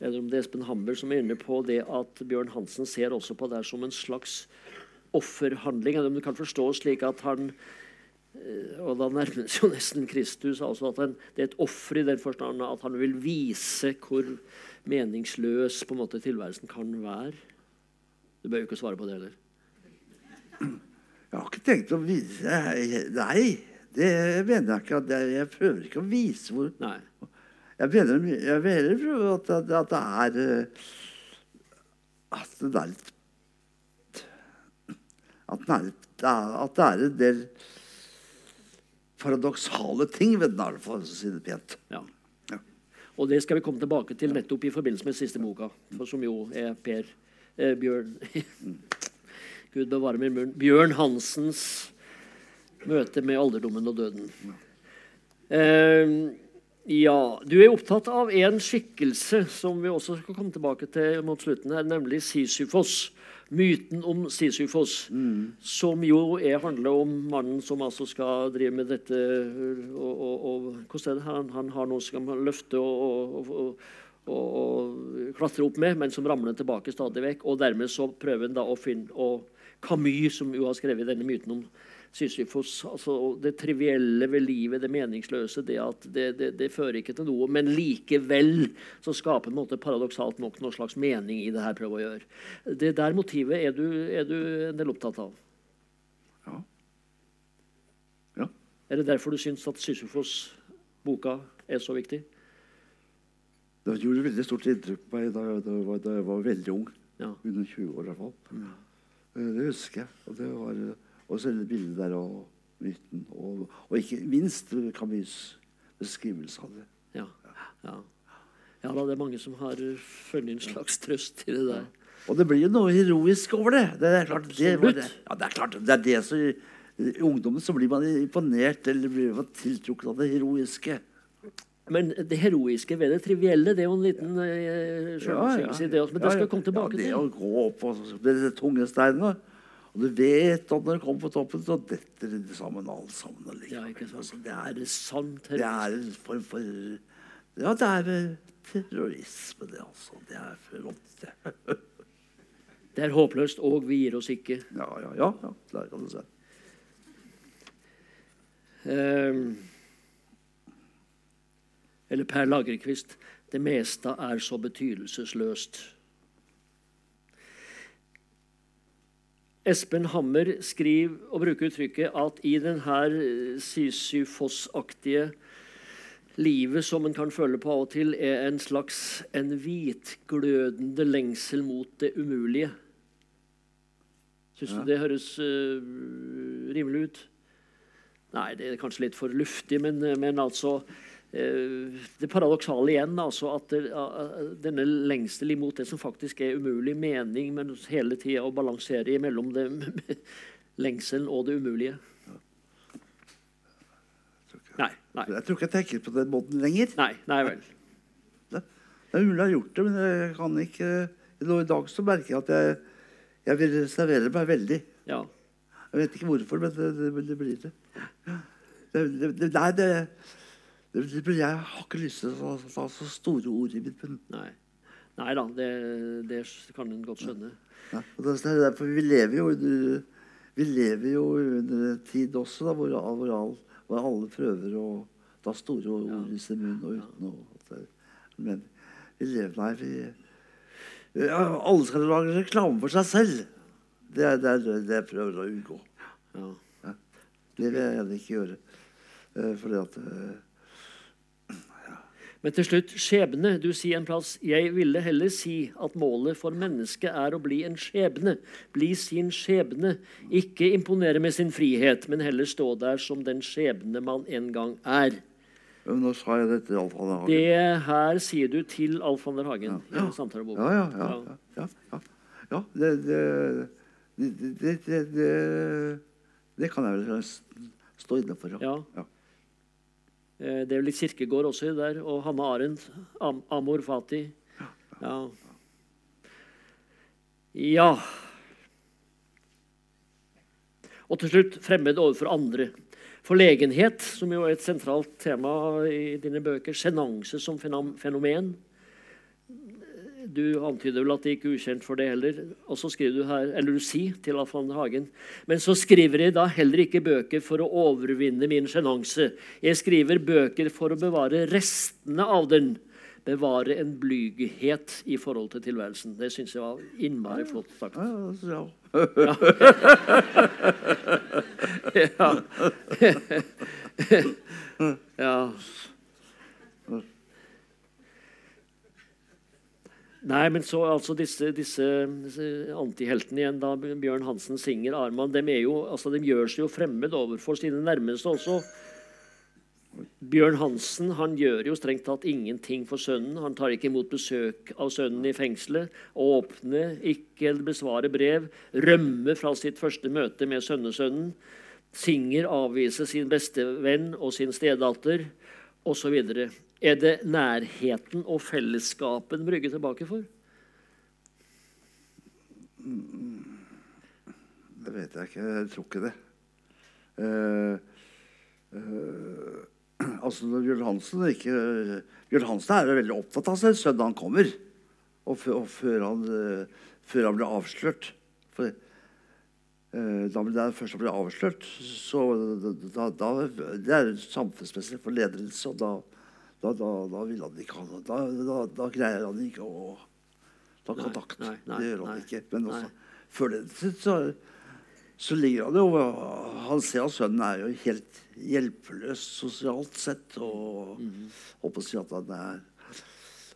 eller om det er Espen Hammer som er inne på det at Bjørn Hansen ser også på det som en slags offerhandling. Eller om du kan forstå slik at han Og da nærmer seg jo nesten Kristus. altså at han, Det er et offer i den forstand at han vil vise hvor meningsløs på en måte tilværelsen kan være. Du bør jo ikke svare på det heller. Jeg har ikke tenkt å vise Nei, det mener jeg ikke. At jeg, jeg prøver ikke å vise hvor Nei. Jeg mener, jeg mener at, at, at det er eh, At det er litt At det er, at det er en del paradoksale ting ved den, for å si det pent. Ja. Ja. Og det skal vi komme tilbake til nettopp i forbindelse med siste boka, som jo er Per eh, Bjørn Gud bevare min munn. Bjørn Hansens møte med alderdommen og døden. Eh, ja, du er opptatt av en skikkelse som vi også skal komme tilbake til mot slutten her, nemlig Sisyfos. Myten om Sisyfos, som jo er, handler om mannen som altså skal drive med dette og, og, og Hvordan er det han, han har noe som han løfte og, og, og, og, og klatre opp med, men som ramler tilbake stadig vekk. Og dermed så prøver han da å finne og Camus, som jo har skrevet denne myten om Sisyfos, altså det trivielle ved livet, det meningsløse, det at det, det, det fører ikke til noe, men likevel så skaper måte paradoksalt nok noe slags mening i det her prøver å gjøre. Det der motivet er du, er du en del opptatt av. Ja. Ja. Er det derfor du syns at Sisyfos-boka er så viktig? Det gjorde veldig stort inntrykk på meg da, jeg- da, da jeg var veldig ung. Ja. Under 20 år i hvert fall. Ja. Det husker jeg. Og det var eh, er det bildet der og myten. Og, og ikke minst eh, Camus' beskrivelse av det. Ja. ja. ja da, det er mange som har funnet en slags trøst i det der. Og det blir jo noe heroisk over det. Det er klart det, det. Ja, det er klart det er det som I ungdommen så blir man imponert eller blir man tiltrukket av det heroiske. Men det heroiske ved det trivielle, det er jo en liten uh, selvmotsigelse i det også. Men det skal jeg komme tilbake ja, det til. å gå opp på disse tunge steinene. Og du vet at når du kommer på toppen, så detter det sammen alt sammen. Ja? Altså, det, Er sant? det er en form for Ja, det er terrorisme, det, altså. Det er flott, det. Det er håpløst, og vi gir oss ikke. Ja, ja, ja. ja der kan du se. Um, eller Per Lagerkvist. Det meste er så betydelsesløst. Espen Hammer skriver og bruker uttrykket at i denne Sisyfos-aktige livet som en kan føle på av og til, er en slags en hvitglødende lengsel mot det umulige. Syns du det høres uh, rimelig ut? Nei, det er kanskje litt for luftig, men, men altså eh, Det paradoksale igjen, altså at det, eh, denne lengsel imot det som faktisk er umulig, mening, men hele tida å balansere mellom det, lengselen og det umulige. Nei, nei, Jeg tror ikke jeg tenker på den måten lenger. nei, nei vel. Det er mulig jeg har gjort det, men jeg kan ikke Nå I dag så merker jeg at jeg, jeg vil reservere meg veldig. Ja. Jeg vet ikke hvorfor, men det, det, det blir det. det, det, det det, det, det Jeg har ikke lyst til å ta så store ord i mitt munn. Nei. Nei da, det, det kan en godt skjønne. Ja, og det er derfor vi lever jo under vi lever jo under en tid også da, hvor, hvor, all, hvor alle prøver å ta store ord i sin munn og uten å Men vi lever Nei, vi ja, Alle skal lage reklame for seg selv. Det er det, er det jeg prøver å unngå. Ja. Ja. Det vil jeg gjerne ikke gjøre. Uh, fordi at eh, Men til slutt, skjebne. Du sier en plass Jeg ville heller si at målet for mennesket er å bli en skjebne. Bli sin skjebne. Ikke imponere med sin frihet, men heller stå der som den skjebne man en gang er. Nå sa jeg det til Alf Hanne Hagen. Det her sier du til Alf van der Hagen i. Ja, ja, ja. ja, ja, ja. ja det, det, det, det, det, det, det kan jeg vel stå inne for. Ja. Eh, Det er jo litt kirkegård også der, og Hanne Arendt. Am Amor Fati. Ja. ja. Og til slutt fremmed overfor andre. Forlegenhet, som jo er et sentralt tema i dine bøker. Sjenanse som fenomen. Du antyder vel at det ikke er ukjent for det heller. Og så skriver du her, eller du sier til Alf van Hagen Men så skriver jeg da heller ikke bøker for å overvinne min sjenanse. Jeg skriver bøker for å bevare restene av den. Bevare en blyghet i forhold til tilværelsen. Det syns jeg var innmari flott sagt. Ja, ja. Ja. Nei, men så altså disse, disse, antiheltene igjen, da Bjørn Hansen Singer, Arman, de, altså, gjør seg jo fremmed overfor sine nærmeste også. Bjørn Hansen han gjør jo strengt tatt ingenting for sønnen. Han tar ikke imot besøk av sønnen i fengselet. Åpner ikke eller besvarer brev. Rømmer fra sitt første møte med sønnesønnen. Singer avviser sin bestevenn og sin stedatter osv. Er det nærheten og fellesskapen Brygge tilbake for? Det vet jeg ikke. Jeg tror ikke det. Uh, uh, altså når Bjørn Hansen ikke Bjørn Hansen er veldig opptatt av seg sønnen han kommer. Og, og før, han, uh, før han ble avslørt. For da ble det først han ble avslørt, så da, da, Det er samfunnsmessig for ledelse, og da, da, da, da vil han ikke ha da, da, da greier han ikke å ta kontakt. nei, nei, det gjør han nei, ikke. Men også, nei. før den tid så, så ligger han jo Han ser at sønnen er jo helt hjelpeløs sosialt sett. Og mm på å si at han er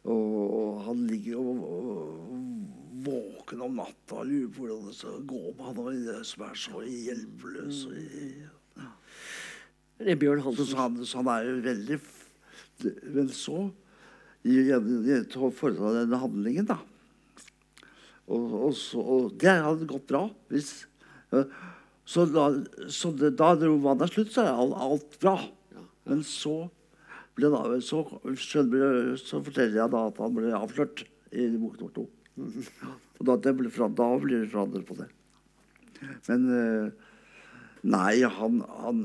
og han ligger jo våken om natta og lurer på hvordan det skal gå med han som er så hjelpeløs. Og, ja. Det er Bjørn så, Hansen. så, han, så han er jo veldig Men så han denne handlingen, da. Og, og, så, og det hadde gått bra hvis Så da, så det, da romanen er slutt, så er alt, alt bra. Men så ble da, så, skjønner, så forteller jeg da at han ble avslørt i bok nummer to. Og da, det ble, fra- da blir det forandret på det. Men eh, Nei, han, han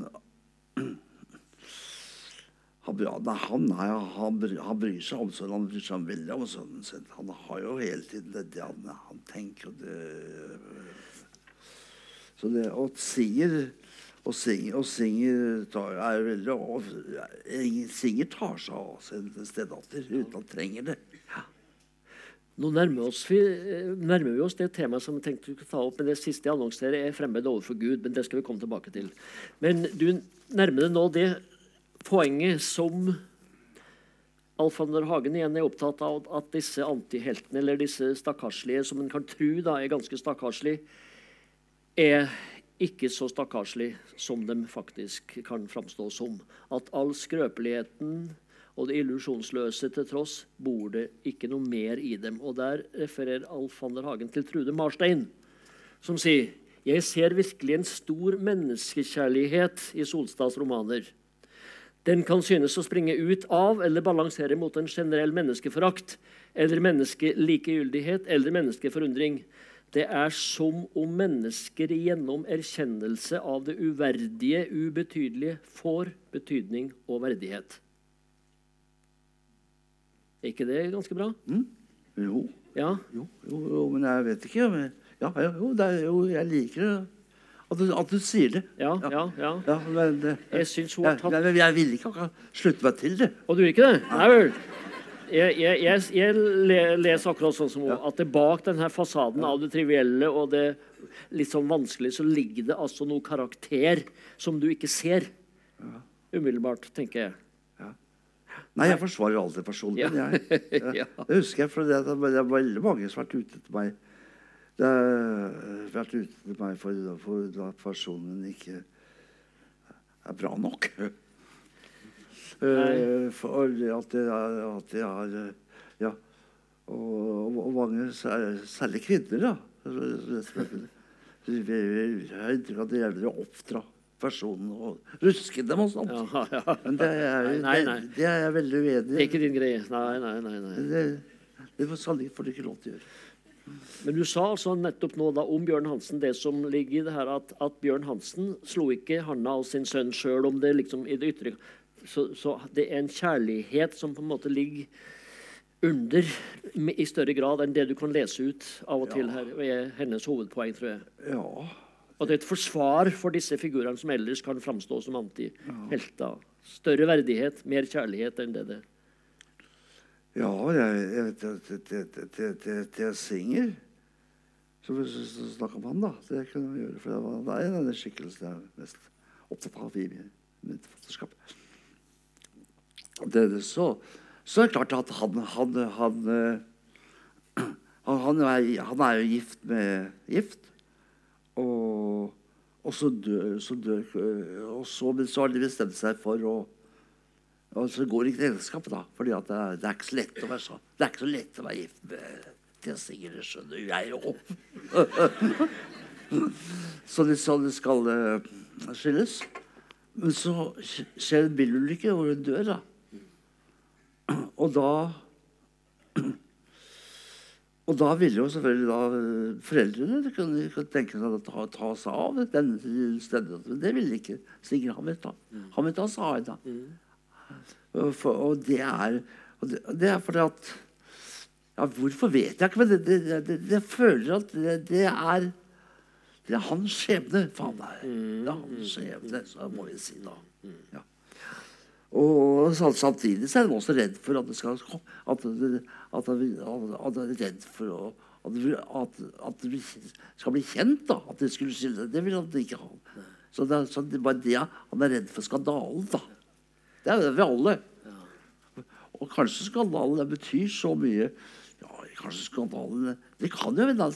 han, han, han, bry- han bryr seg om sønnen. Han bryr seg veldig om sønnen sin. Han har jo hele tiden det, det han, han tenker det Så det Og Singer og Singer, og Singer er veldig og, Singer tar seg av sin stedatter uten han trenger det. Nå nærmer, oss vi, nærmer vi oss det temaet som jeg tenkte du skulle ta opp. Men det siste jeg annonserer, er fremmed overfor Gud. Men det skal vi komme tilbake til. Men du nærmer deg nå det poenget som Alf Hagen igjen er opptatt av at disse antiheltene, eller disse stakkarslige, som en kan tro da er ganske stakkarslige, er ikke så stakkarslige som de faktisk kan framstå som. At all skrøpeligheten og det illusjonsløse til tross bor det ikke noe mer i dem. Og der refererer Alf Hagen til Trude Marstein, som sier jeg ser virkelig en stor menneskekjærlighet i Solstads romaner. Den kan synes å springe ut av eller balansere mot en generell menneskeforakt eller menneskelikegyldighet eller menneskeforundring. Det er som om mennesker gjennom erkjennelse av det uverdige, ubetydelige, får betydning og verdighet. Er ikke det ganske bra? Jo, Ja. jo, jo, jo, men jeg vet ikke. Men, ja, jo, det er, jo, jeg liker det. At du, at du sier det. Ja, ja, ja. Ja, men det, Jeg syns hun har tatt jeg, jeg vil ikke akkurat slutte meg til det. Og du vil ikke det? Nei vel. Jeg, jeg, jeg, leser akkurat sånn som hun, at det bak denne fasaden av det trivielle og det litt sånn vanskelig, så ligger det altså noe karakter som du ikke ser. Umiddelbart, tenker jeg. Nei, jeg forsvarer alltid personen min. Ja. Jeg, det husker jeg, for det, det er veldig mange som har vært ute etter meg. Det har vært ute til meg for, for at personen ikke er bra nok. Eh, for at jeg, at det eh, Ja. Og, og mange, særlig kvinner, da. Jeg har inntrykk av at det gjelder å oppdra personen og ruske dem og sånt. Ja, ja. Men det er, Nei, nei. Det, det er jeg veldig uenig Det er i. ikke din greie. Nei, nei, nei. nei. Det, det får sannelig får du ikke lov til å gjøre. Men du sa altså nettopp nå da om Bjørn Hansen det som ligger i det her at, at Bjørn Hansen slo ikke handa av sin sønn sjøl om det liksom i det ytre. Så, så det er en kjærlighet som på en måte ligger under i større grad enn det du kan lese ut av og til her. og er hennes hovedpoeng, tror jeg. Ja. Og det er et forsvar for disse figurene som ellers kan framstå som antihelter. Større verdighet, mer kjærlighet enn det det Ja, jeg, jeg det jeg synger Så vi s- s- om han, da. Det kunne vi gjøre. For det var- av denne skikkelsen jeg er mest opptatt av i mi- mitt forfatterskap. Det, det, så, så er det klart at han Han, han, eh, han, han, er, han er jo gift med gift. Og, og så dør, så dør Og så, men så har de bestemt seg for å og så går det ikke til ekteskapet, da. fordi det, det er ikke så lett å være sånn. Det er ikke så lett å være gift med Tessinger, det skjønner jeg òg. så de, så de skal uh, skilles. Men så skjer en bilulykke hvor hun dør, da. Og da Og da ville jo selvfølgelig da eh, foreldrene de kunne, de kunne tenke seg å ta, ta seg av den stedet. Men det ville ikke Sigrid Hamet. Hamilton sa henne. Og, for, og det er og det, det er fordi at ja, Hvorfor vet jeg ikke, men jeg føler at det, er Det er hans skjebne. Faen, det er, det er hans skjebne, så må vi si da. Ja. Og samtidig så er han også redd for at det skal At, det- at, det- at er redd for å at det, at, at det skal bli kjent, da. At det skulle skille Det vil han ikke ha. Så det, så det er bare det han er redd for skandalen, da. Det er det vi alle. Og kanskje skandalen betyr så mye Ja, kanskje skandalen Det kan jo hende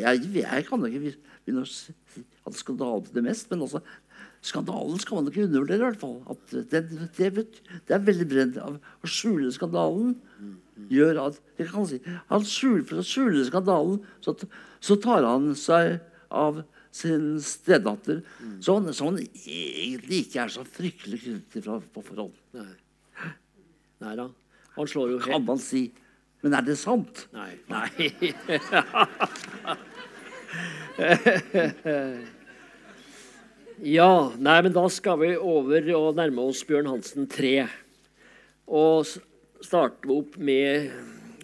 jeg, jeg, jeg, kan ikke begynne å si at skandalen betyr mest, men altså Skandalen skal man ikke undervurdere, i hvert fall. Det, det, det er veldig brent av å skjule skandalen. Gjør at jeg kan si, han skjuler, For å skjule skandalen så, så tar han seg av sin stedatter, som han- som han egentlig ikke er så fryktelig knyttet til fra, på forhånd. Nei. Nei da. Han slår jo Kan man si. Men er det sant? Nei. Nei. ja, nei, men da skal vi over og nærme oss Bjørn Hansen 3. Og starte opp med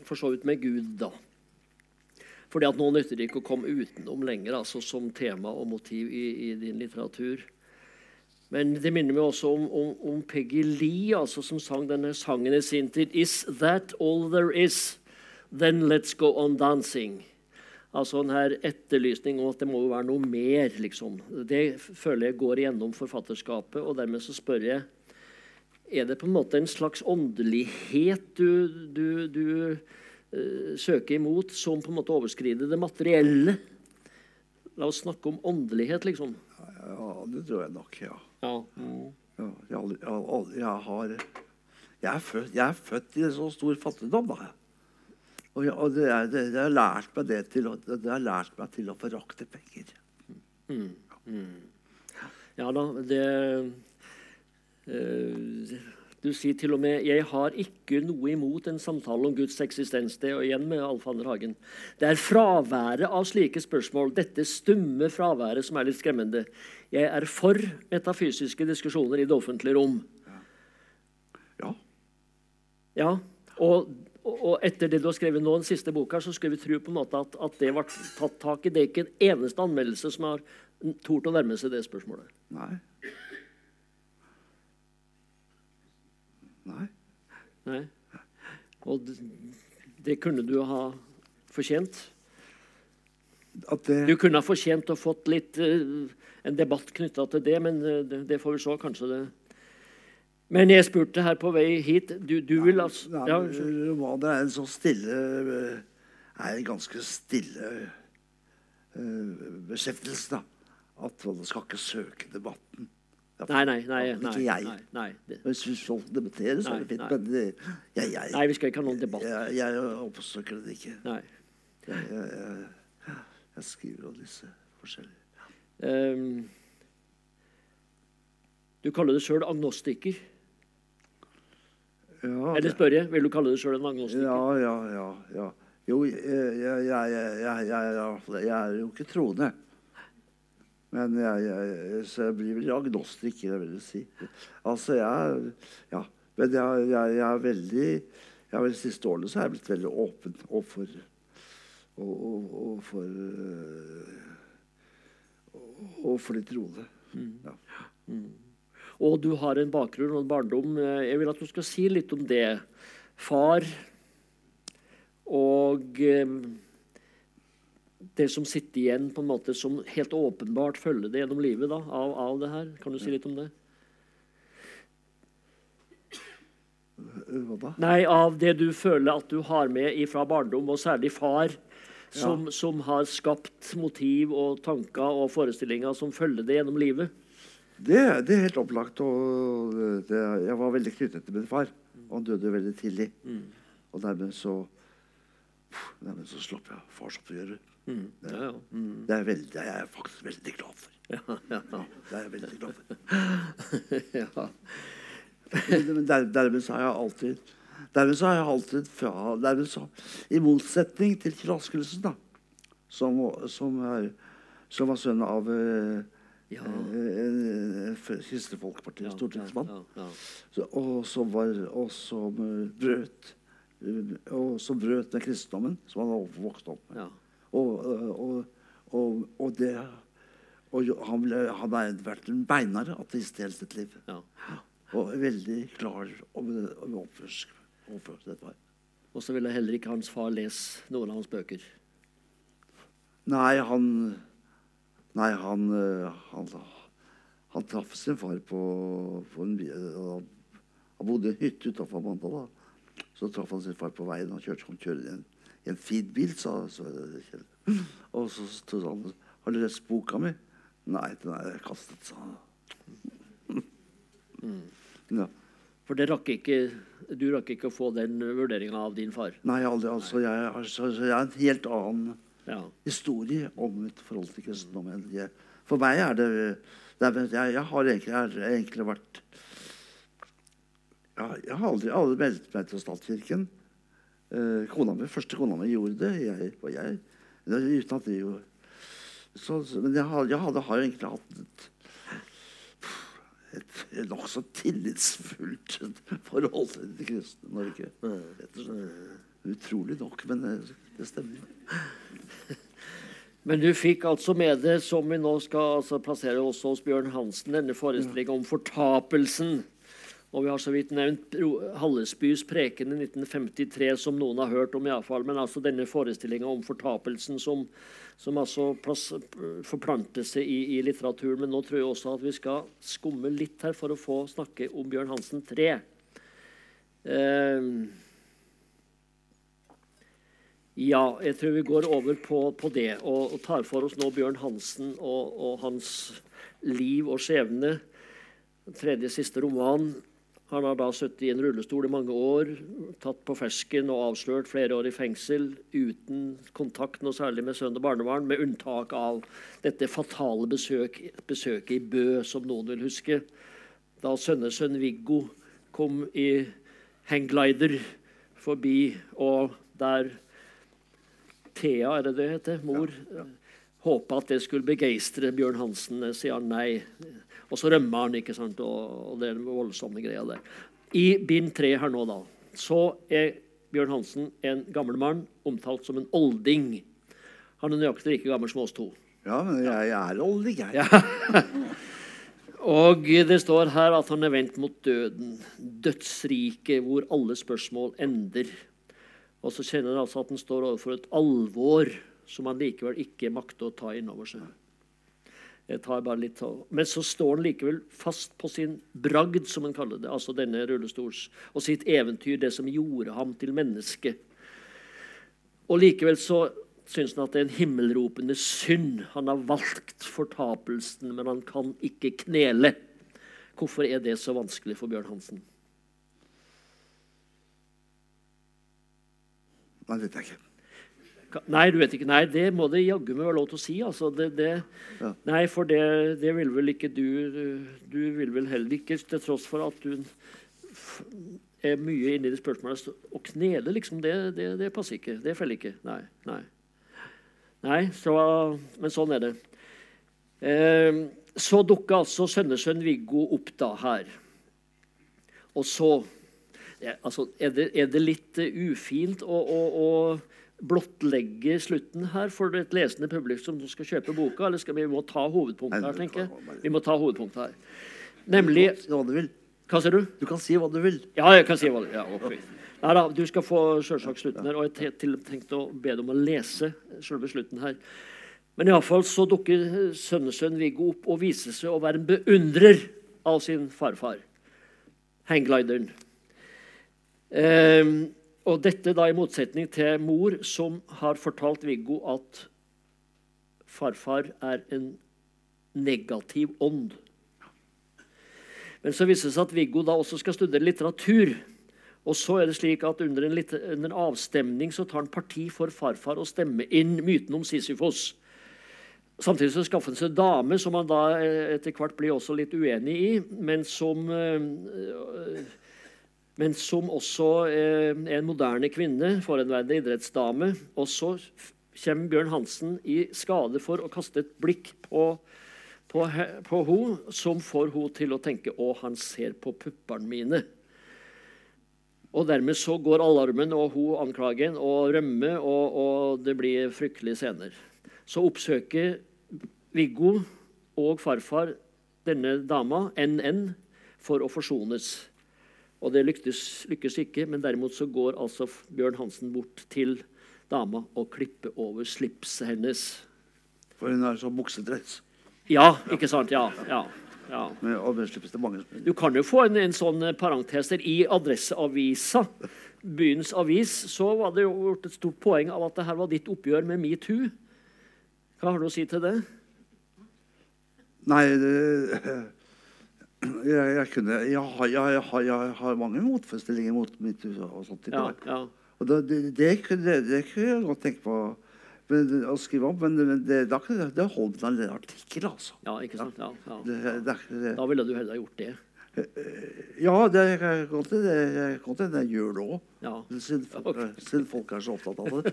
For så vidt med Gud, da. Fordi at nå nytter det ikke å komme utenom lenger altså som tema og motiv i, i din litteratur. Men det minner meg også om, om, om Peggy Lee, altså, som sang denne sangen i sin tid. Is that all there is? Then let's go on dancing. Altså en her etterlysning om at det må jo være noe mer, liksom. Det føler jeg går igjennom forfatterskapet, og dermed så spør jeg Er det på en måte en slags åndelighet du, du, du eh, søker imot, som på en måte overskrider det materielle? La oss snakke om åndelighet, liksom. Ja, det tror jeg nok, ja. Ja. ja jeg, har jeg, jeg har jeg er, født, jeg er født i en så stor fattigdom, da. Og, jeg, og det, er, det, det har lært meg det til å, det har lært meg til å forakte penger. Ja da, det eh, Du sier til og med 'Jeg har ikke noe imot en samtale om Guds eksistens'. Det og igjen med Alfander Hagen. Det er fraværet av slike spørsmål, dette stumme fraværet, som er litt skremmende. Jeg er for metafysiske diskusjoner i det offentlige rom. Ja. Ja, og, og etter det du har skrevet nå, den siste boka, så skulle vi tro på en måte at, at det ble tatt tak i. Det er ikke en eneste anmeldelse som har tort å nærme seg det spørsmålet. Nei. Nei. Nei. Og det, det kunne du ha fortjent. Det Du kunne ha fortjent å fått litt uh, en debatt knytta til det, men uh, det, det får vi se. Kanskje det Men jeg spurte her på vei hit Du, du vil altså Nei, ja. Romaner er en så stille eh, Er en ganske stille uh, beskjeftelse, da. At man skal ikke søke debatten. Nei, nei, nei. nei Ikke jeg. nei, nei, det, Hvis vi skal debattere, så er det fint. nei. Men det, jeg, jeg, nei, vi skal ikke ha noen debatt. jeg, jeg oppsøker det ikke. Nei. Jeg, jeg, jeg, jeg skriver om disse forskjellige um, du kaller deg sjøl agnostiker. ja, Eller spør jeg, vil du kalle deg sjøl en agnostiker? Ja, ja, ja. ja. Jo, jeg, jeg, jeg, jeg, jeg, jeg, jeg er jo ikke troende. Men jeg, jeg, så jeg blir vel agnostiker, jeg vil si. Altså, jeg Ja. Men jeg, jeg, jeg er veldig vel De siste årene så har jeg blitt veldig åpen overfor og, og, og for Og for de troende. Ja. Og du har en bakgrunn og en barndom. Eh, Jeg vil at du skal si litt om det. Far og eh, det som sitter igjen på en måte som helt åpenbart følger det gjennom livet da, av, av det her. Kan du si litt om det? Hva da? Nei, av det du føler at du har med fra barndom, og særlig far, som, som har skapt motiv og tanker og forestillinger som følger det gjennom livet. Det, det er helt opplagt. Og det, jeg var veldig knyttet til min far. Og han døde veldig tidlig. Og dermed så Dermed så slapp jeg farsoppgjøret. Det, Ja, ja. det, er veldig, det er jeg faktisk veldig glad for. Ja. Det er jeg veldig glad for. ja. Men der, dermed så har jeg alltid Dermed så har jeg alltid fra dermed så, I motsetning til Kraskelsen, da, som, som, er, som var sønn av eh, Ja. eh, Kristelig Folkeparti, Ja, stortingsmann. og som var og som eh, brøt eh, og som brøt med kristendommen som han hadde vokst opp med. Og, eh, og, og, det og han, ble, han har vært en beinhard ateist hele sitt liv. Ja. Og veldig klar over oppførsel dette var. Og så ville heller ikke hans far lese noen av hans bøker. Nei, han Nei, han eh, Han, han traff sin far på, på en by- Han bodde i en hytte utafor Mandal. Så traff han sin far på veien. Han kjørte, han kjørte i en, i en fin bil, sa så, Kjell. Og så stod han Har du lest boka mi? Nei, den er kastet, sa han. Ja. For det rakk ikke, du rakk ikke å få den vurderinga av din far. Nei, aldri. Altså, jeg, altså, jeg er en helt annen Ja. historie om mitt forhold til kristendom. jeg- For meg er det, det er, jeg, jeg har egentlig, jeg har egentlig vært Jeg har aldri, aldri meldt meg til statskirken. Eh, kona mi, første kona mi gjorde det. Jeg, og jeg, uten at det så, Men jeg, jeg hadde, har jo egentlig hatt et, et, et nokså tillitsfullt forhold til det kristne Norge. Utrolig nok, men det stemmer. Men du fikk altså med det, som vi nå skal altså plassere også hos Bjørn Hansen, denne forestillingen om fortapelsen. Og vi har så vidt nevnt Hallesbys preken i 1953, som noen har hørt om I fall, Men altså denne forestillinga om fortapelsen som, som altså plass, forplanter seg i, i litteraturen. Men nå tror jeg også at vi skal skumme litt her for å få snakke om Bjørn Hansen 3. Eh, ja, jeg tror vi går over på, på det og, og tar for oss nå Bjørn Hansen og, og hans liv og skjebne. Tredje siste roman. Han har da sittet i en rullestol i mange år, tatt på fersken og avslørt flere år i fengsel uten kontakt noe særlig med sønn og barnebarn, med unntak av dette fatale besøk, besøket i Bø, som noen vil huske. Da sønnesønn Viggo kom i hangglider forbi, og der Thea, er det det heter, mor, ja, håpa at det skulle begeistre Bjørn Hansen, sier han nei. Og så rømmer han, ikke sant, og, og det er den voldsomme greia der. I bind tre her nå, da, så er Bjørn Hansen en gammel mann, omtalt som en olding. Han er nøyaktig like gammel som oss to. Ja, men jeg, jeg er olding, jeg. Ja. Og det står her at han er vendt mot døden, dødsriket, hvor alle spørsmål ender. Og så kjenner han altså at han står overfor et alvor som han likevel ikke makter å ta inn over seg. Jeg tar bare litt av. Men så står han likevel fast på sin bragd, som han kaller det, altså denne rullestols, og sitt eventyr, det som gjorde ham til menneske. Og likevel så syns han at det er en himmelropende synd. Han har valgt fortapelsen, men han kan ikke knele. Hvorfor er det så vanskelig for Bjørn Hansen? Nei, det vet jeg ikke. Nei, du vet ikke. Nei, det må det jaggu meg være lov til å si. Altså, det, det, ja. Nei, for det, det, vil vel ikke du Du vil vel heller ikke, til tross for at du er mye inne i det spørsmålet. Å knele, liksom, det, det, passer ikke. Det feller ikke. Nei. nei. Nei, så, men sånn er det. Eh, så dukker altså sønnesønn Viggo opp da her. Og så ja, altså, er, det, er, det, litt uh, ufint å, å, å, blottlegge slutten her for et lesende publikum som skal kjøpe boka? Eller skal vi må ta hovedpunktet her, tenker jeg? Vi må ta hovedpunktet her. Nemlig Hva sier du? Du kan si hva du vil. Ja, jeg kan si hva du vil. Ja, okay. Nei da, du skal få selvsagt slutten her. Og jeg har tenkt å be deg om å lese selve slutten her. Men iallfall så dukker sønnesønn Viggo opp og viser seg å være en beundrer av sin farfar, hangglideren. Um, og dette da i motsetning til mor, som har fortalt Viggo at farfar er en negativ ånd. Men så viser det seg at Viggo da også skal studere litteratur. Og så er det slik at under en, litt, under en, avstemning så tar han parti for farfar og stemmer inn myten om Sisyfos. Samtidig så skaffer han seg dame som han da eh, etter hvert blir også litt uenig i, men som, øh, men som også eh, en moderne kvinne, forhenværende idrettsdame. Og så kommer Bjørn Hansen i skade for å kaste et blikk på på, på henne, som får henne til å tenke 'Å, han ser på puppene mine'. Og dermed så går alarmen og hun anklagen og rømmer, og, og det blir fryktelige scener. Så oppsøker Viggo og farfar denne dama, NN, for å forsones. Og det lykkes, lykkes, ikke, men derimot så går altså Bjørn Hansen bort til dama og klipper over slipset hennes. For hun har sånn buksedress? Ja, ikke sant? Ja. ja. Ja. Du kan jo få en, en sånn eh, parentes der. I Adresseavisa, byens avis, så var det jo gjort et stort poeng av at det her var ditt oppgjør med metoo. Hva har du å si til det? Nei det, jeg, jeg, kunne jeg jeg, har, mange motforestillinger mot metoo og sånt. Ja, ja. Og det, det, det, kunne, det kunne jeg godt tenke på men, å skrive om. Men det, da, det holdt en artikkel, altså. Ja, ikke sant? Ja, da ville du heller gjort det. Eh, ja, det kan hende jeg gjør det òg. Ja. Siden, okay. siden folk er så opptatt av det.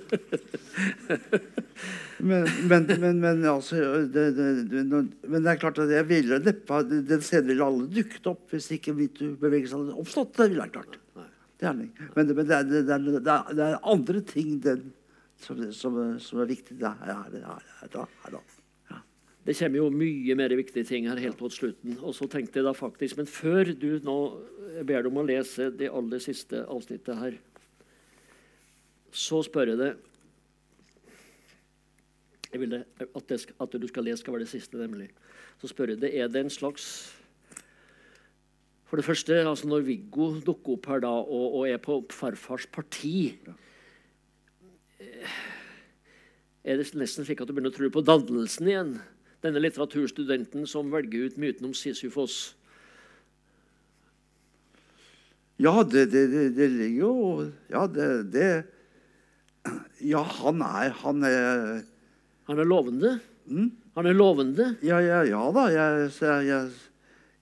men, men, men, men, altså det, det, Men det er klart at jeg ville neppe Den scenen ville alle dukket opp hvis ikke metoo-bevegelsen hadde oppstått. Det ville jeg klart. Det er, men, det, er, det, er, det er andre ting den som, som, som er viktig Det er, er, er, er, her, er, da. Ja. Det kommer jo mye mer viktige ting her helt mot slutten. Og så tenkte jeg da faktisk, Men før du nå ber deg om å lese det aller siste avsnittet her, så spør jeg deg jeg vil at, det, at du skal lese skal være det siste, nemlig. Så spør jeg deg, er det en slags For det første, altså når Viggo dukker opp her da og, og er på farfars parti ja er det nesten slik at du begynner å tro på dannelsen igjen. Denne litteraturstudenten som velger ut myten om Sisyfos. Ja, det, det, det, det ligger jo Ja, det, Ja, han er Han er, han er lovende? Mm? Han er lovende? Ja, ja, ja da. Jeg, jeg,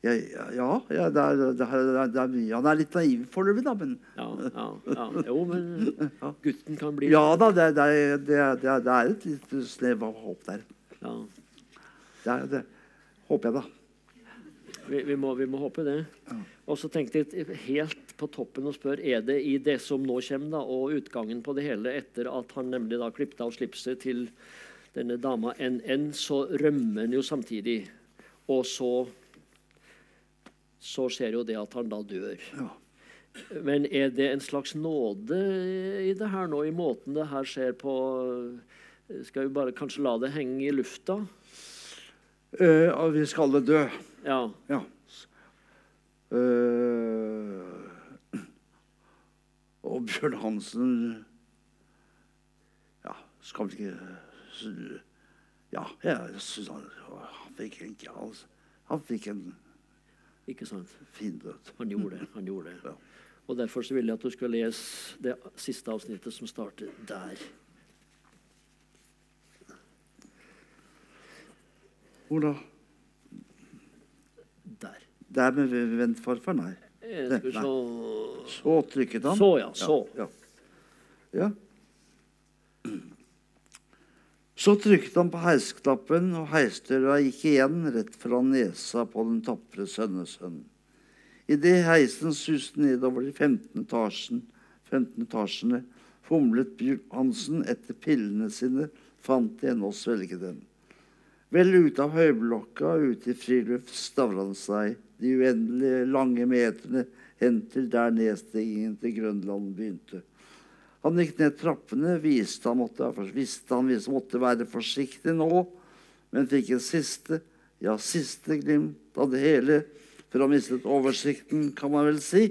jeg, ja, ja det, er, det, er, er mye Han er litt naiv foreløpig, da, men Ja, ja, ja. Jo, men gutten kan bli Ja da, det, det, er, et lite snev av håp der. Ja. Det er det. Håper jeg, da. Vi, vi, må, vi må håpe det. Og så tenkte jeg helt på toppen og spør er det i det som nå kommer, da, og utgangen på det hele, etter at han nemlig da klippet av slipset til denne dama NN, så rømmer han jo samtidig. Og så så skjer jo det at han da dør. Ja. Men er det en slags nåde i det her nå, i måten det her skjer på Skal vi bare kanskje la det henge i lufta? Og vi skal alle dø. Ja. Ja. Uh, og Bjørn Hansen Ja, skal vel ikke Ja, jeg syns han, han fikk en han, han fikk en Ikke sant? fin død. Han gjorde det. han gjorde det. Ja. Og Derfor så vil jeg at du skal lese det siste avsnittet som starter der. Hvor da? Der. Der med vendt farfar? Nei. Det, nei. Så trykket han. Så, ja. Så. Ja. ja. Så trykket han på heisknappen, og heisdøra gikk igjen rett fra nesa på den tapre sønnesønnen. Idet heisen suste nedover de 15 etasjen, 15 etasjene, fomlet Bjørn Hansen etter pillene sine, fant en å svelge dem. Vel ute av høyblokka, ute i friluft, stavret han seg de uendelige lange meterne hen til der nedstigningen til Grønland begynte. Han gikk ned trappene, visste han måtte, visste han måtte være forsiktig nå, men fikk en siste, ja, siste glimt av det hele, for han mistet oversikten, kan man vel si,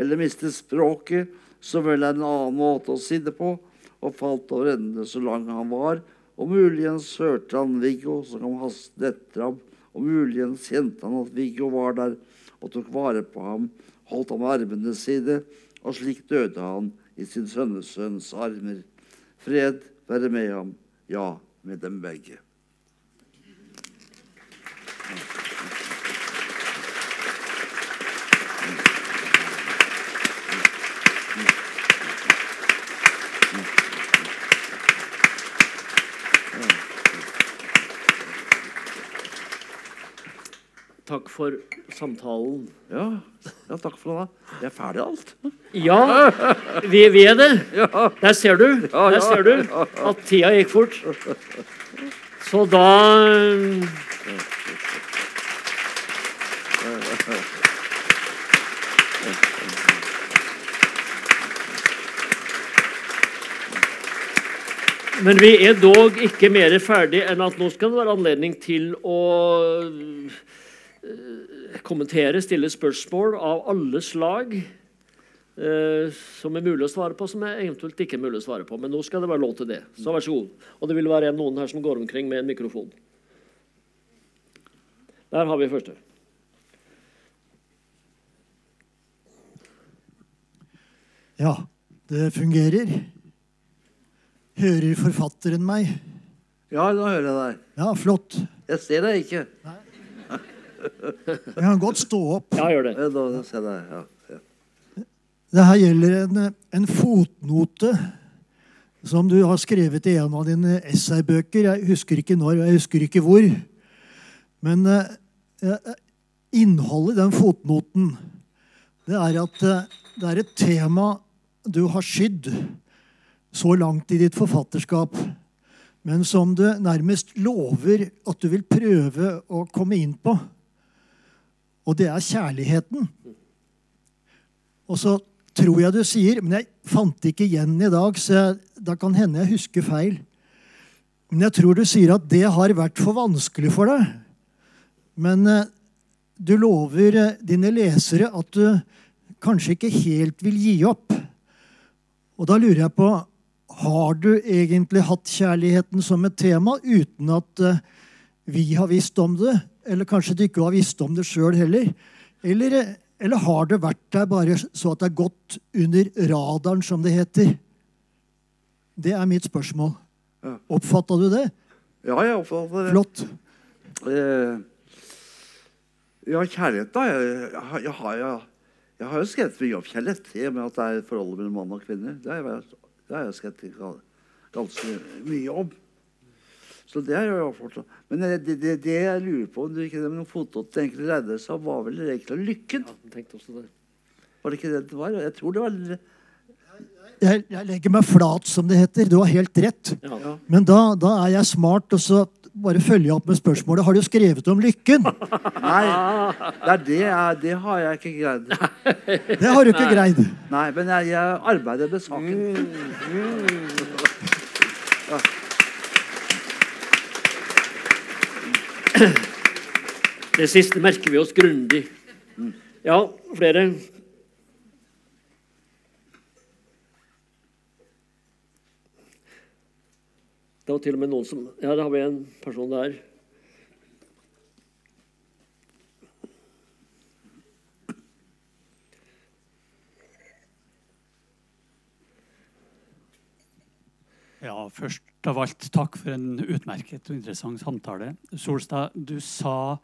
eller mistet språket, som vel er en annen måte å si det på, og falt over ende så lang han var, og muligens hørte han Viggo som kom hastende etter ham, og muligens kjente han at Viggo var der og tok vare på ham, holdt ham ved armene sine, og slik døde han i sin sønnesønns armer. Fred være med ham, ja, med dem begge. Takk for samtalen. Ja, ja takk for det. Vi er ferdig alt. Ja, vi, vi er det. Der ser du. Der ser du at tida gikk fort. Så da Men vi er dog ikke mer ferdig enn at nå skal det være anledning til å eh, kommentere, stille spørsmål av alle slag eh, som er mulig å svare på, som er eventuelt ikke er mulig å svare på. Men nå skal det være lov til det. Så vær så god. Og det vil være noen her som går omkring med en mikrofon. Der har vi første. Ja, det fungerer. Hører forfatteren meg? Ja, nå hører jeg deg. Ja, flott. Jeg ser deg ikke. Jeg kan godt stå opp. Ja, gjør det. Ja. Det her gjelder en, en fotnote som du har skrevet i en av dine essaybøker. Jeg husker ikke når, jeg husker ikke hvor. Men eh, eh, innholdet i den fotnoten, det er at eh, det er et tema du har skydd så langt i ditt forfatterskap, men som du nærmest lover at du vil prøve å komme inn på. Og det er kjærligheten. Og så tror jeg du sier, men jeg fant ikke igjen i dag, så jeg, da kan hende jeg husker feil. Men jeg tror du sier at det har vært for vanskelig for deg. Men eh, du lover eh, dine lesere at du kanskje ikke helt vil gi opp. Og da lurer jeg på har du egentlig hatt kjærligheten som et tema uten at eh, vi har visst om det? Eller kanskje du ikke har visst om det sjøl heller? Eller, eller har det vært der bare så at det er gått under radaren, som det heter? Det er mitt spørsmål. Ja. Oppfatta du det? Ja, jeg oppfatter det. Flott. Eh, Ja, kjærlighet, da. Jeg, jeg, har- jeg, har, jeg, jeg har jo skrevet mye om kjærlighet. I og med at det er forholdet mellom mann og kvinne. Det har jeg, det har skrevet ganske mye om. Så det er jo fortsatt. Men det, det, det, det jeg lurer på, om du ikke det med noen fotnote egentlig leide seg var vel egentlig lykken. Ja, jeg tenkte også det. Var det ikke det det var? Jeg tror det var Jeg, jeg legger meg flat, som det heter. Du har helt rett. Ja. Ja. Men da, da er jeg smart, og så bare følger jeg opp med spørsmålet Har du skrevet om lykken? Nei, det, er det, jeg, det har jeg ikke greid. Det har du ikke greid. Nei, men jeg, jeg arbeider med saken. Det siste merker vi oss grundig. Ja, flere? Det var til og med noen som Ja, der har vi en person der. Ja, først av alt takk for en utmerket og interessant samtale. Solstad, du sa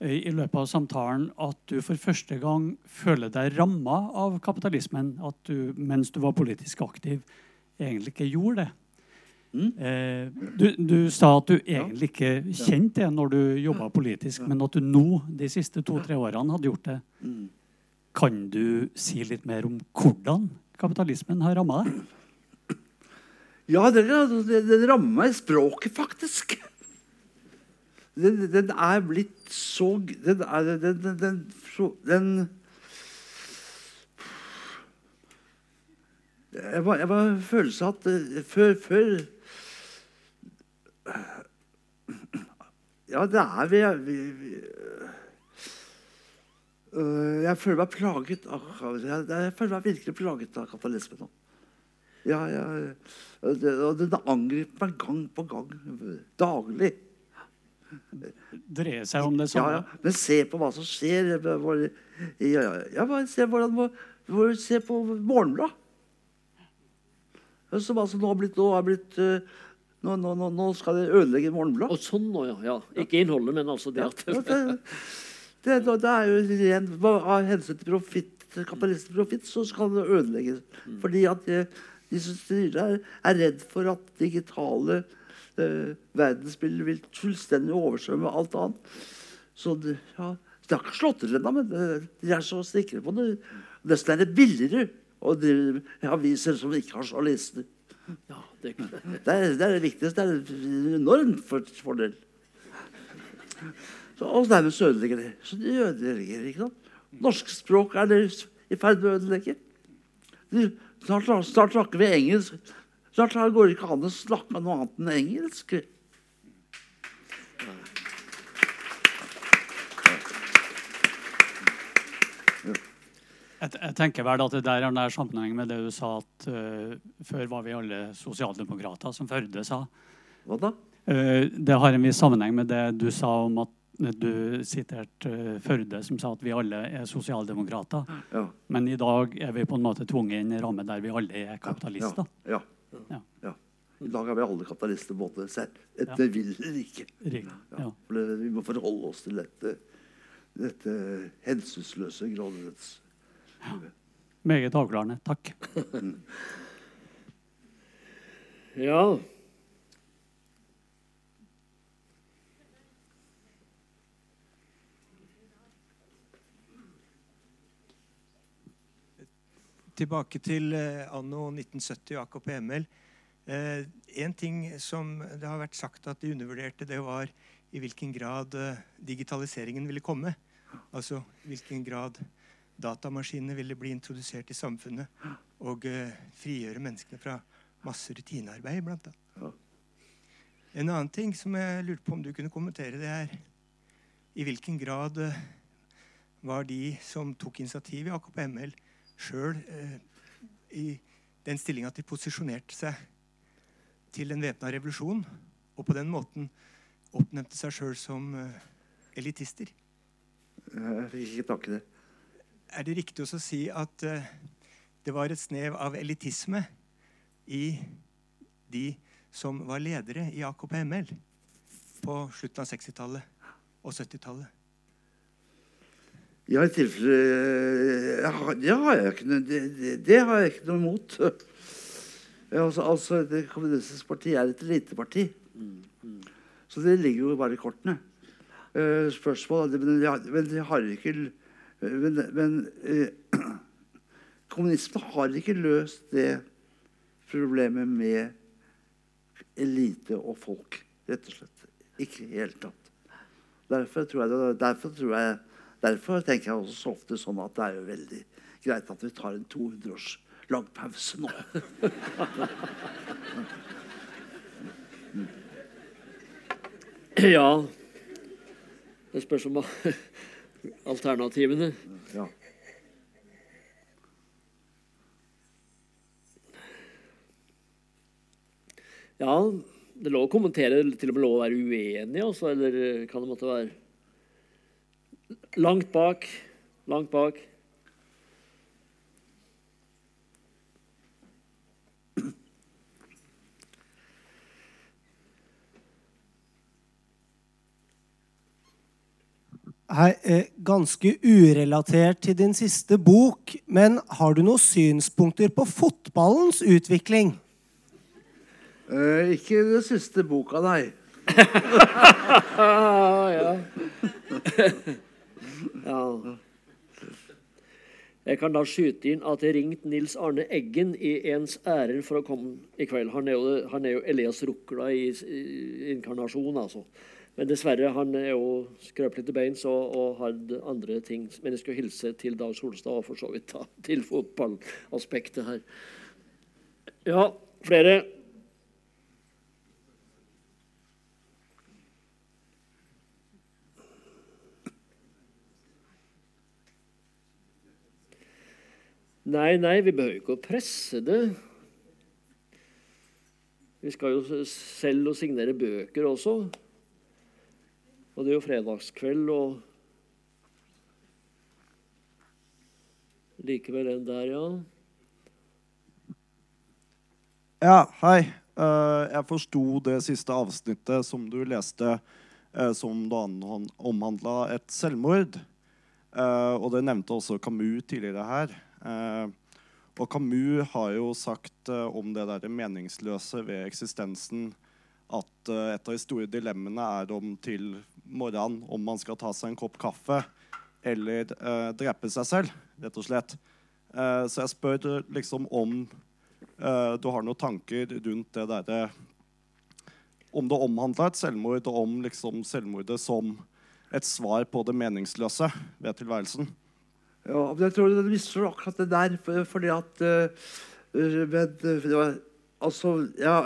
eh, i løpet av samtalen at du for første gang føler deg ramma av kapitalismen. At du mens du var politisk aktiv, egentlig ikke gjorde det. Eh, du, du sa at du egentlig ikke kjente det når du jobba politisk, men at du nå, de siste to-tre årene, hadde gjort det. Kan du si litt mer om hvordan kapitalismen har ramma deg? Ja, den, den, i språket, faktisk. Den, den er blitt så Den er den, den, den, Jeg var, jeg var følelse at eh, før, før Ja, det er vi, vi, vi øh, Jeg føler meg plaget av jeg, jeg føler meg virkelig plaget av kapitalismen nå. Ja, ja, og den angriper meg gang på gang. Daglig. Dreier seg om det Ja, samme? ja. Men se på hva som skjer. Ja, ja, ja, bare se, hvordan, hvor- se på Morgenblad. Som altså nå har blitt, nå har blitt øh, nå, nå, nå, nå skal de ødelegge Morgenblad. Og sånn nå, ja. ja. Ikke innholdet, men altså det at det, det, det, det er jo ren Av hensyn til profitt, kapitalistisk profitt, så skal det ødelegges. Fordi at de, som styrer, er, redd for at digitale eh, verdensbilder vil fullstendig oversvømme alt annet. Så det, ja, det har ikke slått til ennå, men de er så sikre på det. Nesten er det billigere å drive aviser som ikke har journalister. Ja, det, Det er det, er det viktigste. Det er en enorm for- fordel. Så, og nærmest ødelegger det. Så de ødelegger, ikke sant? Norsk språk er det i ferd med å ødelegge. De, snart, snart snakker vi engelsk. Snart går det ikke an å snakke noe annet enn engelsk. Jeg, jeg tenker vel at det der er nær sammenheng med det du sa at uh, før var vi alle sosialdemokrater, som Førde sa. Hva da? Uh, det har en viss sammenheng med det du sa om at du siterte eh, Førde, som sa at vi alle er sosialdemokrater. Ja. Men i dag er vi på en måte tvunget inn i en ramme der vi alle er kapitalister. Ja. Ja. ja. I dag er vi alle kapitalister selv. Et det vil eller ikke. Ja. Ja. For det, vi må forholde oss til dette, dette hensynsløse grådighets... Meget avklarende. Takk. ja. Tilbake til eh, anno 1970 og AKP ML. Eh, en ting som det har vært sagt at de undervurderte, det var i hvilken grad eh, digitaliseringen ville komme. Altså i hvilken grad datamaskinene ville bli introdusert i samfunnet og frigjøre menneskene fra masse rutinearbeid, blant annet. En annen ting som jeg lurte på om du kunne kommentere, det er i hvilken grad var de som tok initiativ i AKP-ML, sjøl eh, i den stillinga at de posisjonerte seg til en væpna revolusjon, og på den måten oppnevnte seg sjøl som eh, elitister. Jeg fikk ikke tak i det. Er det riktig også å si at eh, det var et snev av elitisme i de som var ledere i AKP-ML på slutten av 60-tallet og 70-tallet? Ja, i tilfelle ja, Det har jeg ikke noe, det, det, det har jeg ikke noe imot. Altså, altså, Det kommunistiske parti er et lite parti. Så det ligger jo bare i kortene. Uh, spørsmål Men de har, ikke Men, men uh, kommunistene har ikke løst det problemet med elite og folk, rett og slett. Ikke i det hele tatt. Derfor, tror jeg, derfor, tror jeg, derfor tenker jeg også så ofte sånn at det er jo veldig greit at vi tar en 200 års lang pause nå. Ja Det spørs om alternativene. Ja. Ja, det lå å kommentere, til og med lå å være uenig, også, eller kan det måtte være Langt bak. Langt bak. Hei, eh, ganske urelatert til din siste bok, men har du noen synspunkter på fotballens utvikling? Eh, ikke den siste boka, nei. ja. Ja. Jeg kan da skyte inn at jeg ringte Nils Arne Eggen i ens ærend for å komme i kveld. Han er jo, han er jo Elias Rukla i, i inkarnasjon, altså. Men dessverre, han er jo skrøpelig til beins og, og har andre ting. Men jeg skal hilse til Dag Solstad og for så vidt da, til fotballaspektet her. Ja, flere. Nei, nei, vi behøver ikke å presse det. Vi skal jo selv og signere bøker også. Og det er jo fredagskveld, og Likevel en der, ja. Ja, hei. Uh, jeg forsto det siste avsnittet som du leste, uh, som da omhandla et selvmord. Uh, og det nevnte også Camus tidligere her. Og Camus har jo sagt om det der meningsløse ved eksistensen at et av de store dilemmaene er om til morgenen om man skal ta seg en kopp kaffe eller drepe seg selv rett og slett. Så jeg spør liksom om du har noen tanker rundt det derre Om det omhandla et selvmord, og om liksom selvmordet som et svar på det meningsløse ved tilværelsen. Ja, men jeg tror du misforstår akkurat det der, for, fordi at uh, men, Altså, ja,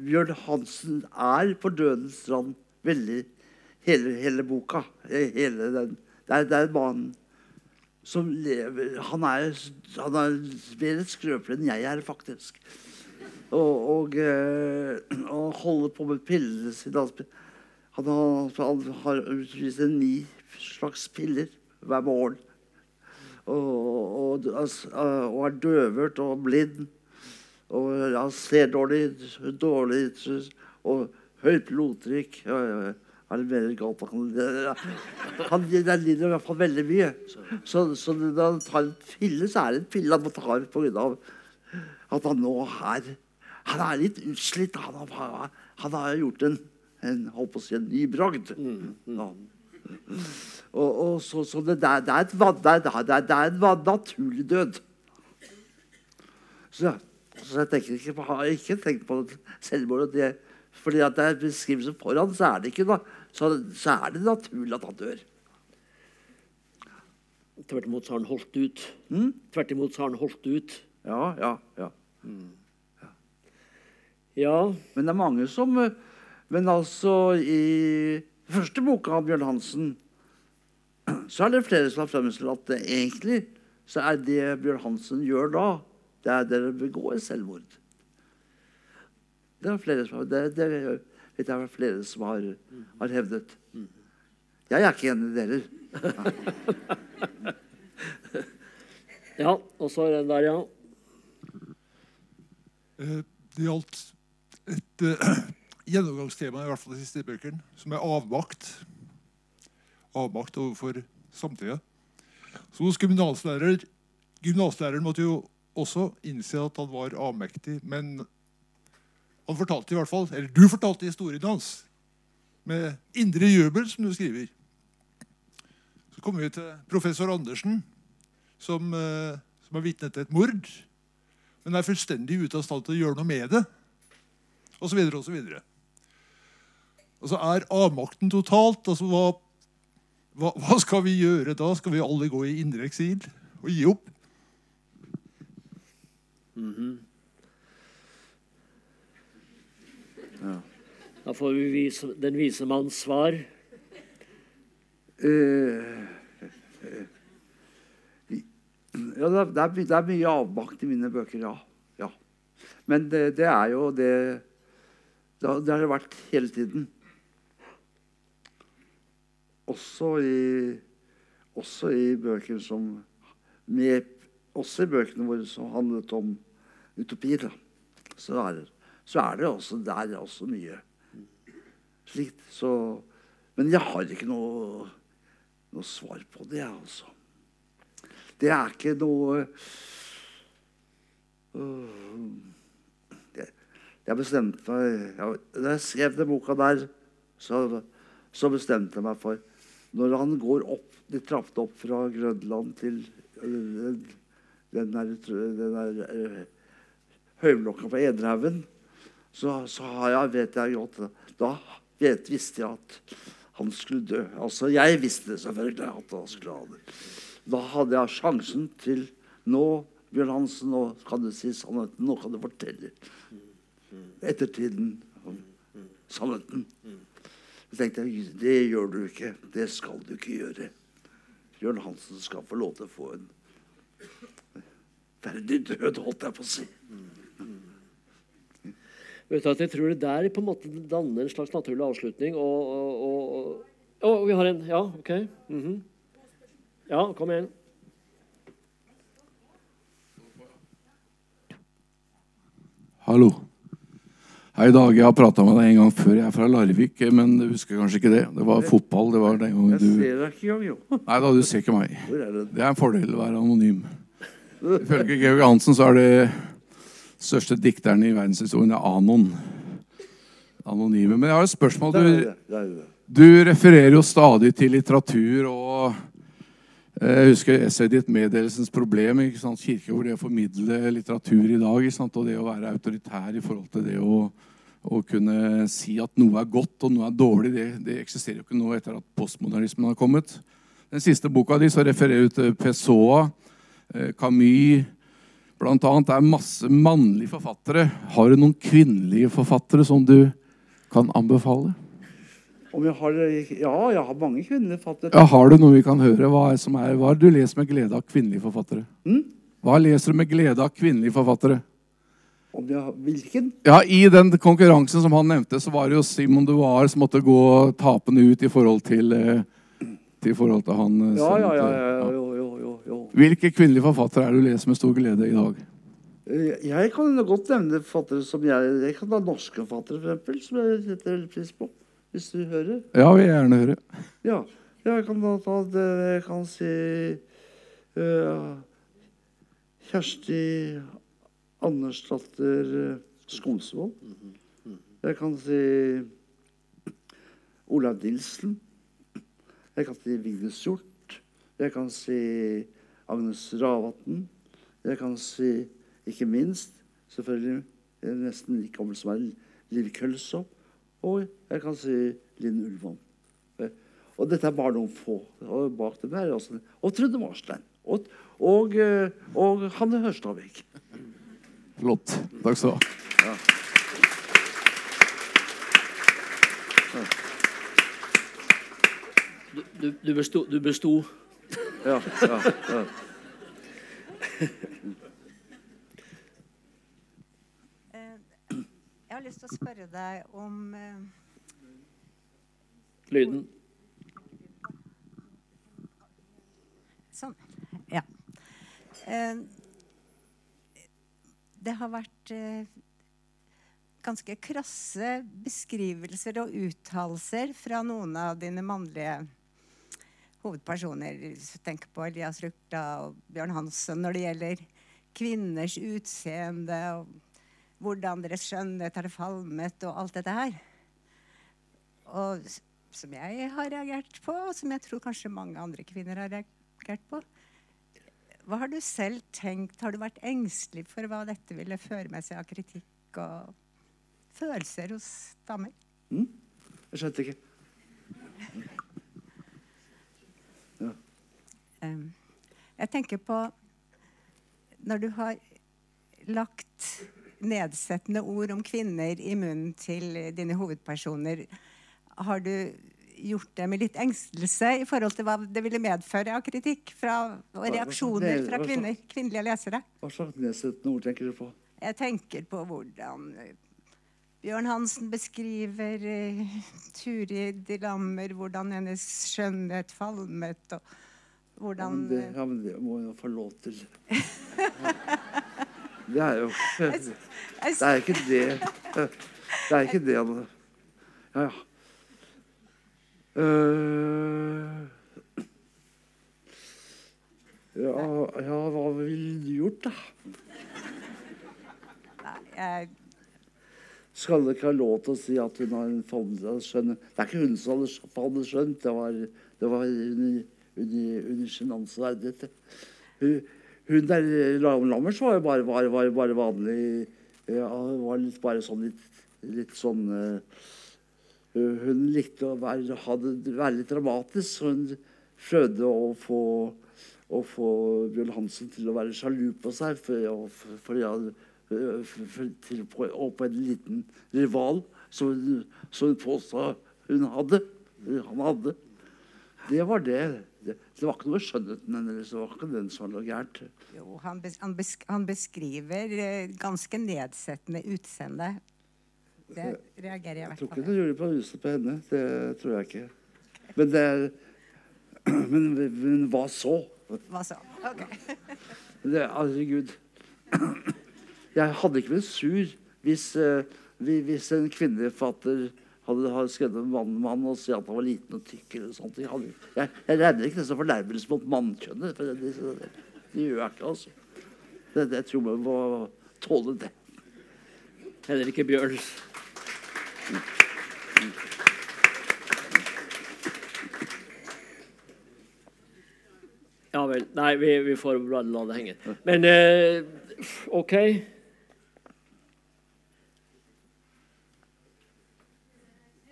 Bjørn Hansen er på dødens rand veldig hele, hele boka. Hele den. Det er, er en mann som lever Han er, han er mer skrøpelig enn jeg er, faktisk. Og, og, eh, og holder på med pillene sine. Han har, han har utvist ni slags piller hver morgen. Og, og, og er døvert og blind. Og han ser dårlig, dårlig og høyt blodtrykk. Ja, ja, ja. Er det mer galt han, han lider i hvert fall veldig mye. Så, så når han tar en pille, så er det en pille han må ta pga. at han nå er Han er litt utslitt. Han har, han har gjort en, en, holdt på å si, en ny bragd. Ja. Og, og så, så det, det, er, det, er et, det, er, det, er, en naturlig død. Så, så jeg ikke på, har ikke tenkt på selvmord. Det, fordi at det er beskrivelse foran, så er det ikke noe så, så er det naturlig at han dør. Tvert imot så har han holdt ut. Mm? Tvert imot så har han holdt ut. Ja, ja, ja. Mm. ja. ja. Men det er mange som Men altså, i første boka av Bjørn Hansen så er det flere som har fremstilt at det egentlig så er det Bjørn Hansen gjør da, det er det å begå selvmord. Det er flere som har det, det, det er flere som har, har hevdet. Jeg er ikke enig i det heller. ja, og så er den der, ja. Eh, det gjaldt et uh, gjennomgangstema i hvert fall de siste bøkene, som er avmakt. Avmakt overfor samtida. Så hos gymnaslærer, gymnaslæreren måtte jo også innse at han var avmektig. Men han fortalte i hvert fall, eller du fortalte historien hans med indre jubel, som du skriver. Så kommer vi til professor Andersen, som, eh, som har vitne til et mord, men er fullstendig ute av stand til å gjøre noe med det. Og så videre og så videre. Altså Er avmakten totalt? altså hva, hva, hva skal vi gjøre da? Skal vi alle gå i indre eksil og gi opp? Da får vi vise, den vise manns svar. Uh, uh, ja, det er, det, er, mye avmakt i mine bøker, ja. ja. Men det, det er jo det Det det har det vært hele tiden. Også i, også i bøker som med, Også i bøkene våre som handlet om utopi, da. Så er det, så er det også der også mye slikt. Så, men jeg har ikke noe, noe svar på det, jeg, altså. Det er ikke noe øh, Jeg bestemte meg Da jeg skrev den boka der, så, så bestemte jeg meg for Når han går opp de trappene opp fra Grønland til øh, den, den der, den der øh, høyblokka på Enerhaugen, så, så jeg, vet jeg godt Da vet, visste jeg at han skulle dø. Altså, jeg visste det selvfølgelig at han skulle ha det. Da hadde jeg sjansen til Nå, Bjørn Hansen, nå kan du si sannheten. Nå kan du fortelle ettertiden om sannheten. Så tenkte jeg det gjør du ikke. Det skal du ikke gjøre. Bjørn Hansen skal få lov til å få en verdig død, holdt jeg på å si. Vet du at Jeg tror det der på en måte danner en slags naturlig avslutning. Og, og, og, og, vi har en Ja, OK. Mhm. Ja, kom igjen. Hallo. Hei, Dag. Jeg har prata med deg en gang før. Jeg er fra Larvik, men du husker kanskje ikke det? Det var fotball. Det var den gangen Jeg du ser deg ikke jo. Nei da, du ser ikke meg. Det? Er en fordel å være anonym. Ifølge Georg Hansen så er det største dikteren i verdenshistorien er Anon. Anonyme. Men jeg har et spørsmål. Du, du refererer jo stadig til litteratur og jeg husker essayet 'Meddelelsens problem'. ikke sant? hvor det å formidle litteratur i dag. Sant? Og det å være autoritær i forhold til det å, å kunne si at noe er godt og noe er dårlig, det, det eksisterer jo ikke nå etter at postmodernismen har kommet. Den siste boka di så refererer jeg til Pessoa, eh, Camus annet. Det er masse mannlige forfattere. Har du noen kvinnelige forfattere som du kan anbefale? Om jeg har, ja, jeg har mange kvinnelige forfattere. Ja, Har du noe vi kan høre? Hva er, som er, hva det du leser med glede av kvinnelige forfattere? Mm? Hva leser du med glede av kvinnelige forfattere? Om jeg hvilken? Ja, I den konkurransen som han nevnte, så var det jo Simon Duar som måtte gå tapende ut i forhold til, eh, til, forhold til han. eh, Ja, ja, ja. ja, jo, jo, jo, jo. Hvilke kvinnelige forfattere er det du leser med stor glede i dag? Eh, Jeg kan godt nevne forfattere som jeg Jeg kan ta norske forfattere, for eksempel, som jeg setter pris på. Hvis du hører. Ja, vil jeg gjerne høre. Ja, jeg kan da ta det Jeg kan si uh, Kjersti Andersdatter Skomsvold. Jeg kan si Olav Nilsen. Jeg kan si Vigdis Hjort. Jeg kan si Agnes Ravatn. Jeg kan si, ikke minst, selvfølgelig eh, nesten like gammel som er Liv Kølsov. Og jeg kan si Linn Ullmann. Eh, Og dette er bare noen få. Og bak dem er også, og Trude Marstein. Og, og, eh, og Hanne Hørstavik. Flott. Takk skal du ha. Du, du, du besto. Du besto. Ja, ja, ja. Eh, Jeg har lyst til å spørre deg om eh, Lyden. Sånn. Ja. Eh, Det har vært eh, ganske krasse beskrivelser og uttalelser fra noen av dine mannlige hovedpersoner. Tenk på Elias Rukla og Bjørn Hansen når det gjelder kvinners utseende og hvordan deres skjønnhet har falmet og alt dette her. Og som jeg har reagert på, og som jeg tror kanskje mange andre kvinner har reagert på. Hva har du selv tenkt? Har du vært engstelig for hva dette ville føre med seg av kritikk og følelser hos damer? Jeg skjønte ikke. Um, jeg tenker på Når du har lagt nedsettende ord om kvinner i munnen til dine hovedpersoner, har du gjort det med litt engstelse i forhold til hva det ville medføre av kritikk fra, og reaksjoner fra kvinner, kvinnelige lesere? Hva slags nedsettende ord tenker du på? Jeg tenker på hvordan eh, Bjørn Hansen beskriver uh, Turid Lammer, hvordan hennes skjønnhet falmet, og Ja, hvordan men det, ja, men det må jeg få lov til. Det er jo Det er ikke det Det er ikke det han Ja, ja. Uh, ja, ja, hva ville du gjort, da? Nei, jeg, Skal du ikke ha lov til å si at hun har en fallet skjønn Det er ikke hun som hadde skjønt, det var, det var under, sjenanse verdighet. Hun, hun der Lam- Lammers var jo bare, bare, bare, bare vanlig ja, var litt, bare sånn litt, litt sånn uh, hun- likte å være, hadde, være litt dramatisk. så Hun prøvde å få, å få Bjørn Hansen til å være sjalu på seg. For, for, ja, for, til, på, og på en liten rival som hun, som hun påstod hun hadde. Han hadde. Det var det. Det, det var ikke noe ved skjønnheten hennes. Det var ikke den som var noe gærent. jo, han, bes, han, besk, han beskriver eh, ganske nedsettende utseende. Det reagerer jeg i Jeg hvert tror ikke det gjorde på huset på henne. Det tror jeg ikke. Men det er Men, men hva så? Hva så? Ok. Det, herregud. Jeg hadde ikke blitt sur hvis, eh, hvis en kvinnelig forfatter hadde, hadde skrevet om en mann, mann og si at han var liten og tykk. eller sånt. Jeg, hadde, jeg, jeg regner ikke det som fornærmelse mot mannkjønnet. For det, det, det, det gjør jeg ikke, altså. Det, jeg tror man må tåle det. Heller ikke Bjørn. Ja vel. Nei, vi, vi får la det henge. Men eh, OK.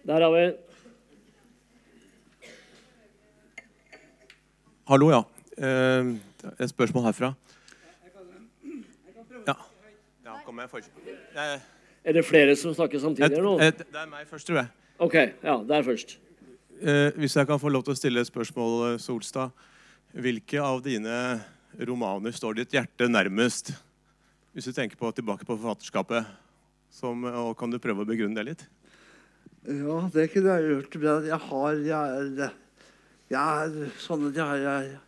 Der har vi Hallo, ja. Eh, et spørsmål herfra. Ja. ja kom jeg først. Eh, Er det flere som snakker samtidig? et, eller noe? et, det er meg først, tror jeg. OK. Ja, der først. Eh, hvis jeg kan få lov til å stille et spørsmål, eh, Solstad. Hvilke av dine romaner står ditt hjerte nærmest? Hvis du tenker på, tilbake på forfatterskapet. Som, og kan du prøve å begrunne det litt? Ja, det kunne jeg gjort. Men jeg har Jeg er, jeg er sånn at jeg, jeg,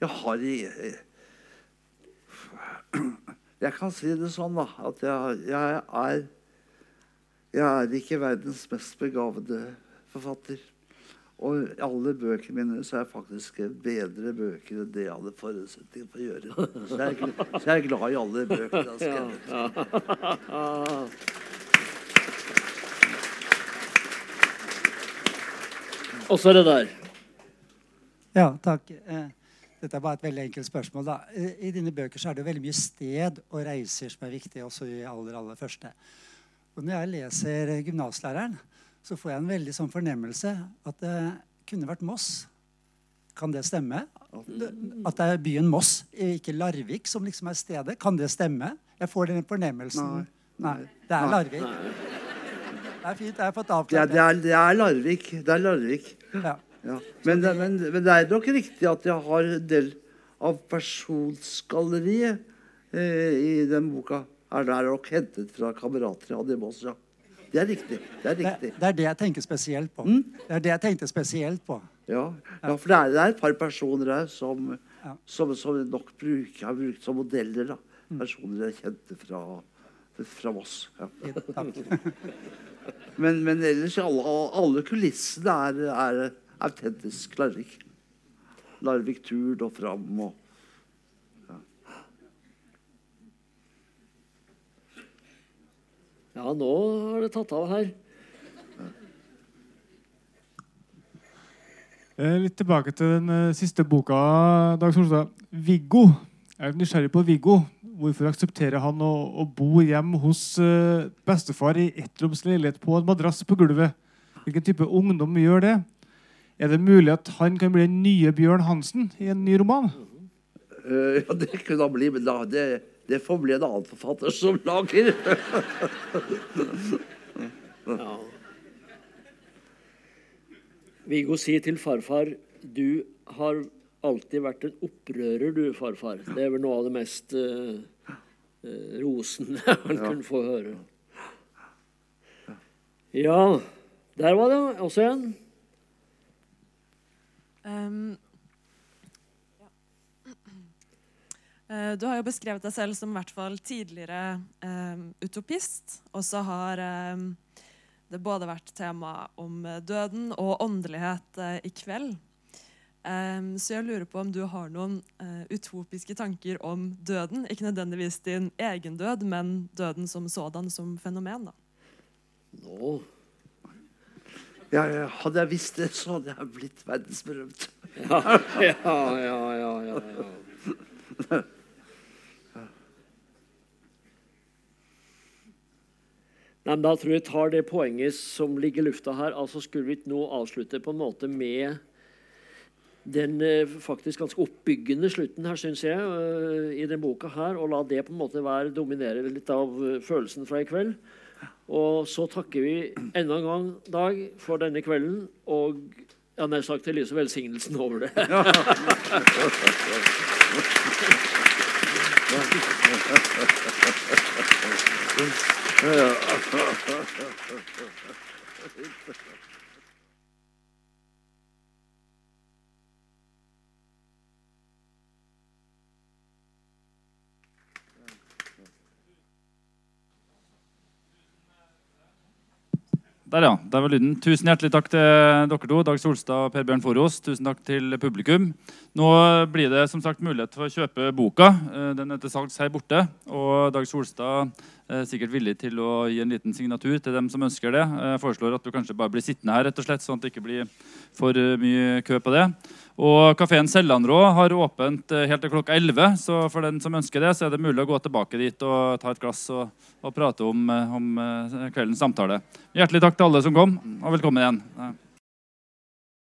jeg har jeg, Jeg kan si det sånn, da, at jeg, jeg er Jeg er ikke verdens mest begavede forfatter. Og i alle bøkene mine så er jeg faktisk bedre bøker enn det jeg hadde forutsetning for å gjøre. Så jeg er, så jeg er glad i alle bøkene jeg har skrevet. Og så er det der. Ja, takk. Eh, Dette er bare et veldig enkelt spørsmål. Da. I dine bøker så er det jo veldig mye sted og reiser som er viktig, også i aller, aller første. Og når jeg leser eh, 'Gymnaslæreren', så får jeg en veldig sånn fornemmelse at det kunne vært Moss. Kan det stemme? At det er byen Moss, ikke Larvik, som liksom er stedet. Kan det stemme? Jeg får den fornemmelsen. Nei. det er Larvik. Nei. Det er fint. Jeg har fått Ja, avklart det, er, det er Larvik. Det er Larvik. Ja. Ja. Men, det- men, men det er nok riktig at jeg har en del av personsgalleriet eh, i den boka er der nok hentet fra kamerater jeg hadde i Moss. Ja. Det er riktig. Det er Det, riktig. det er det jeg tenker spesielt på. Det er det jeg tenkte spesielt på. Ja, ja for det er, det er et par personer her som, Ja. som, som nok bruker, har brukt som modeller. Da. Personer jeg kjente fra, fra Voss. Ja. Men, men ellers alle, alle kulissene er, er autentisk Larvik. Larvik Turd og Fram. og Ja, nå har det tatt av her. Eh, Litt tilbake til den eh, siste boka, Dag Solstad. Viggo. Jeg er nysgjerrig på Viggo. Hvorfor aksepterer han å, å bo hjem hos uh, bestefar i ettroms leilighet på en madrass på gulvet? Hvilken type ungdom gjør det? Er det mulig at han kan bli den nye Bjørn Hansen i en ny roman? Uh, ja, det kunne han bli, men da, det, det får bli en annen forfatter som lager. Ja. Viggo sier til farfar du har alltid vært en opprører, du, farfar. Det er vel noe av det mest uh, eh, rosende han Ja. kunne få høre. Ja, der var det også en. Um, ja. Eh, Du har jo beskrevet deg selv som i hvert fall tidligere ehm, utopist. Og så har ehm, det både vært tema om døden og åndelighet uh, i kveld. Ehm, så jeg lurer på om du har noen eh, utopiske tanker om døden. Ikke nødvendigvis din egen død, men døden som sådan, som fenomen. da. Nå ja, ja, Hadde jeg visst det, så hadde jeg blitt verdensberømt. Ja, ja, ja, ja, ja, ja. Nei, men Da tror jeg tar det poenget som ligger i lufta her. altså Skulle vi nå avslutte på en måte med den eh, faktisk ganske oppbyggende slutten her, syns jeg, eh, i den boka her, og la det på en måte være dominere litt av eh, følelsen fra i kveld. Og så takker vi enda en gang, Dag, for denne kvelden, og ja, nær sagt til lyse velsignelsen over det. Der, ja. Der var lyden. Tusen hjertelig takk til dere to, Dag Solstad og Per Bjørn Forås. Tusen takk til publikum. Nå blir det som sagt mulighet for å kjøpe boka. Eh, Den er til salgs her borte. Og Dag Solstad er sikkert villig til å gi en liten signatur til dem som ønsker det. Jeg foreslår at du kanskje bare blir sittende her, rett og slett, sånn at det ikke blir for eh, mye kø på det. Og Kafeen Sellandrå har åpent eh, helt til klokka 11, så for den som ønsker det, så er det mulig å gå tilbake dit og ta et glass og, og prate om, eh, om eh, kveldens samtale. Hjertelig takk til alle som kom, og velkommen igjen.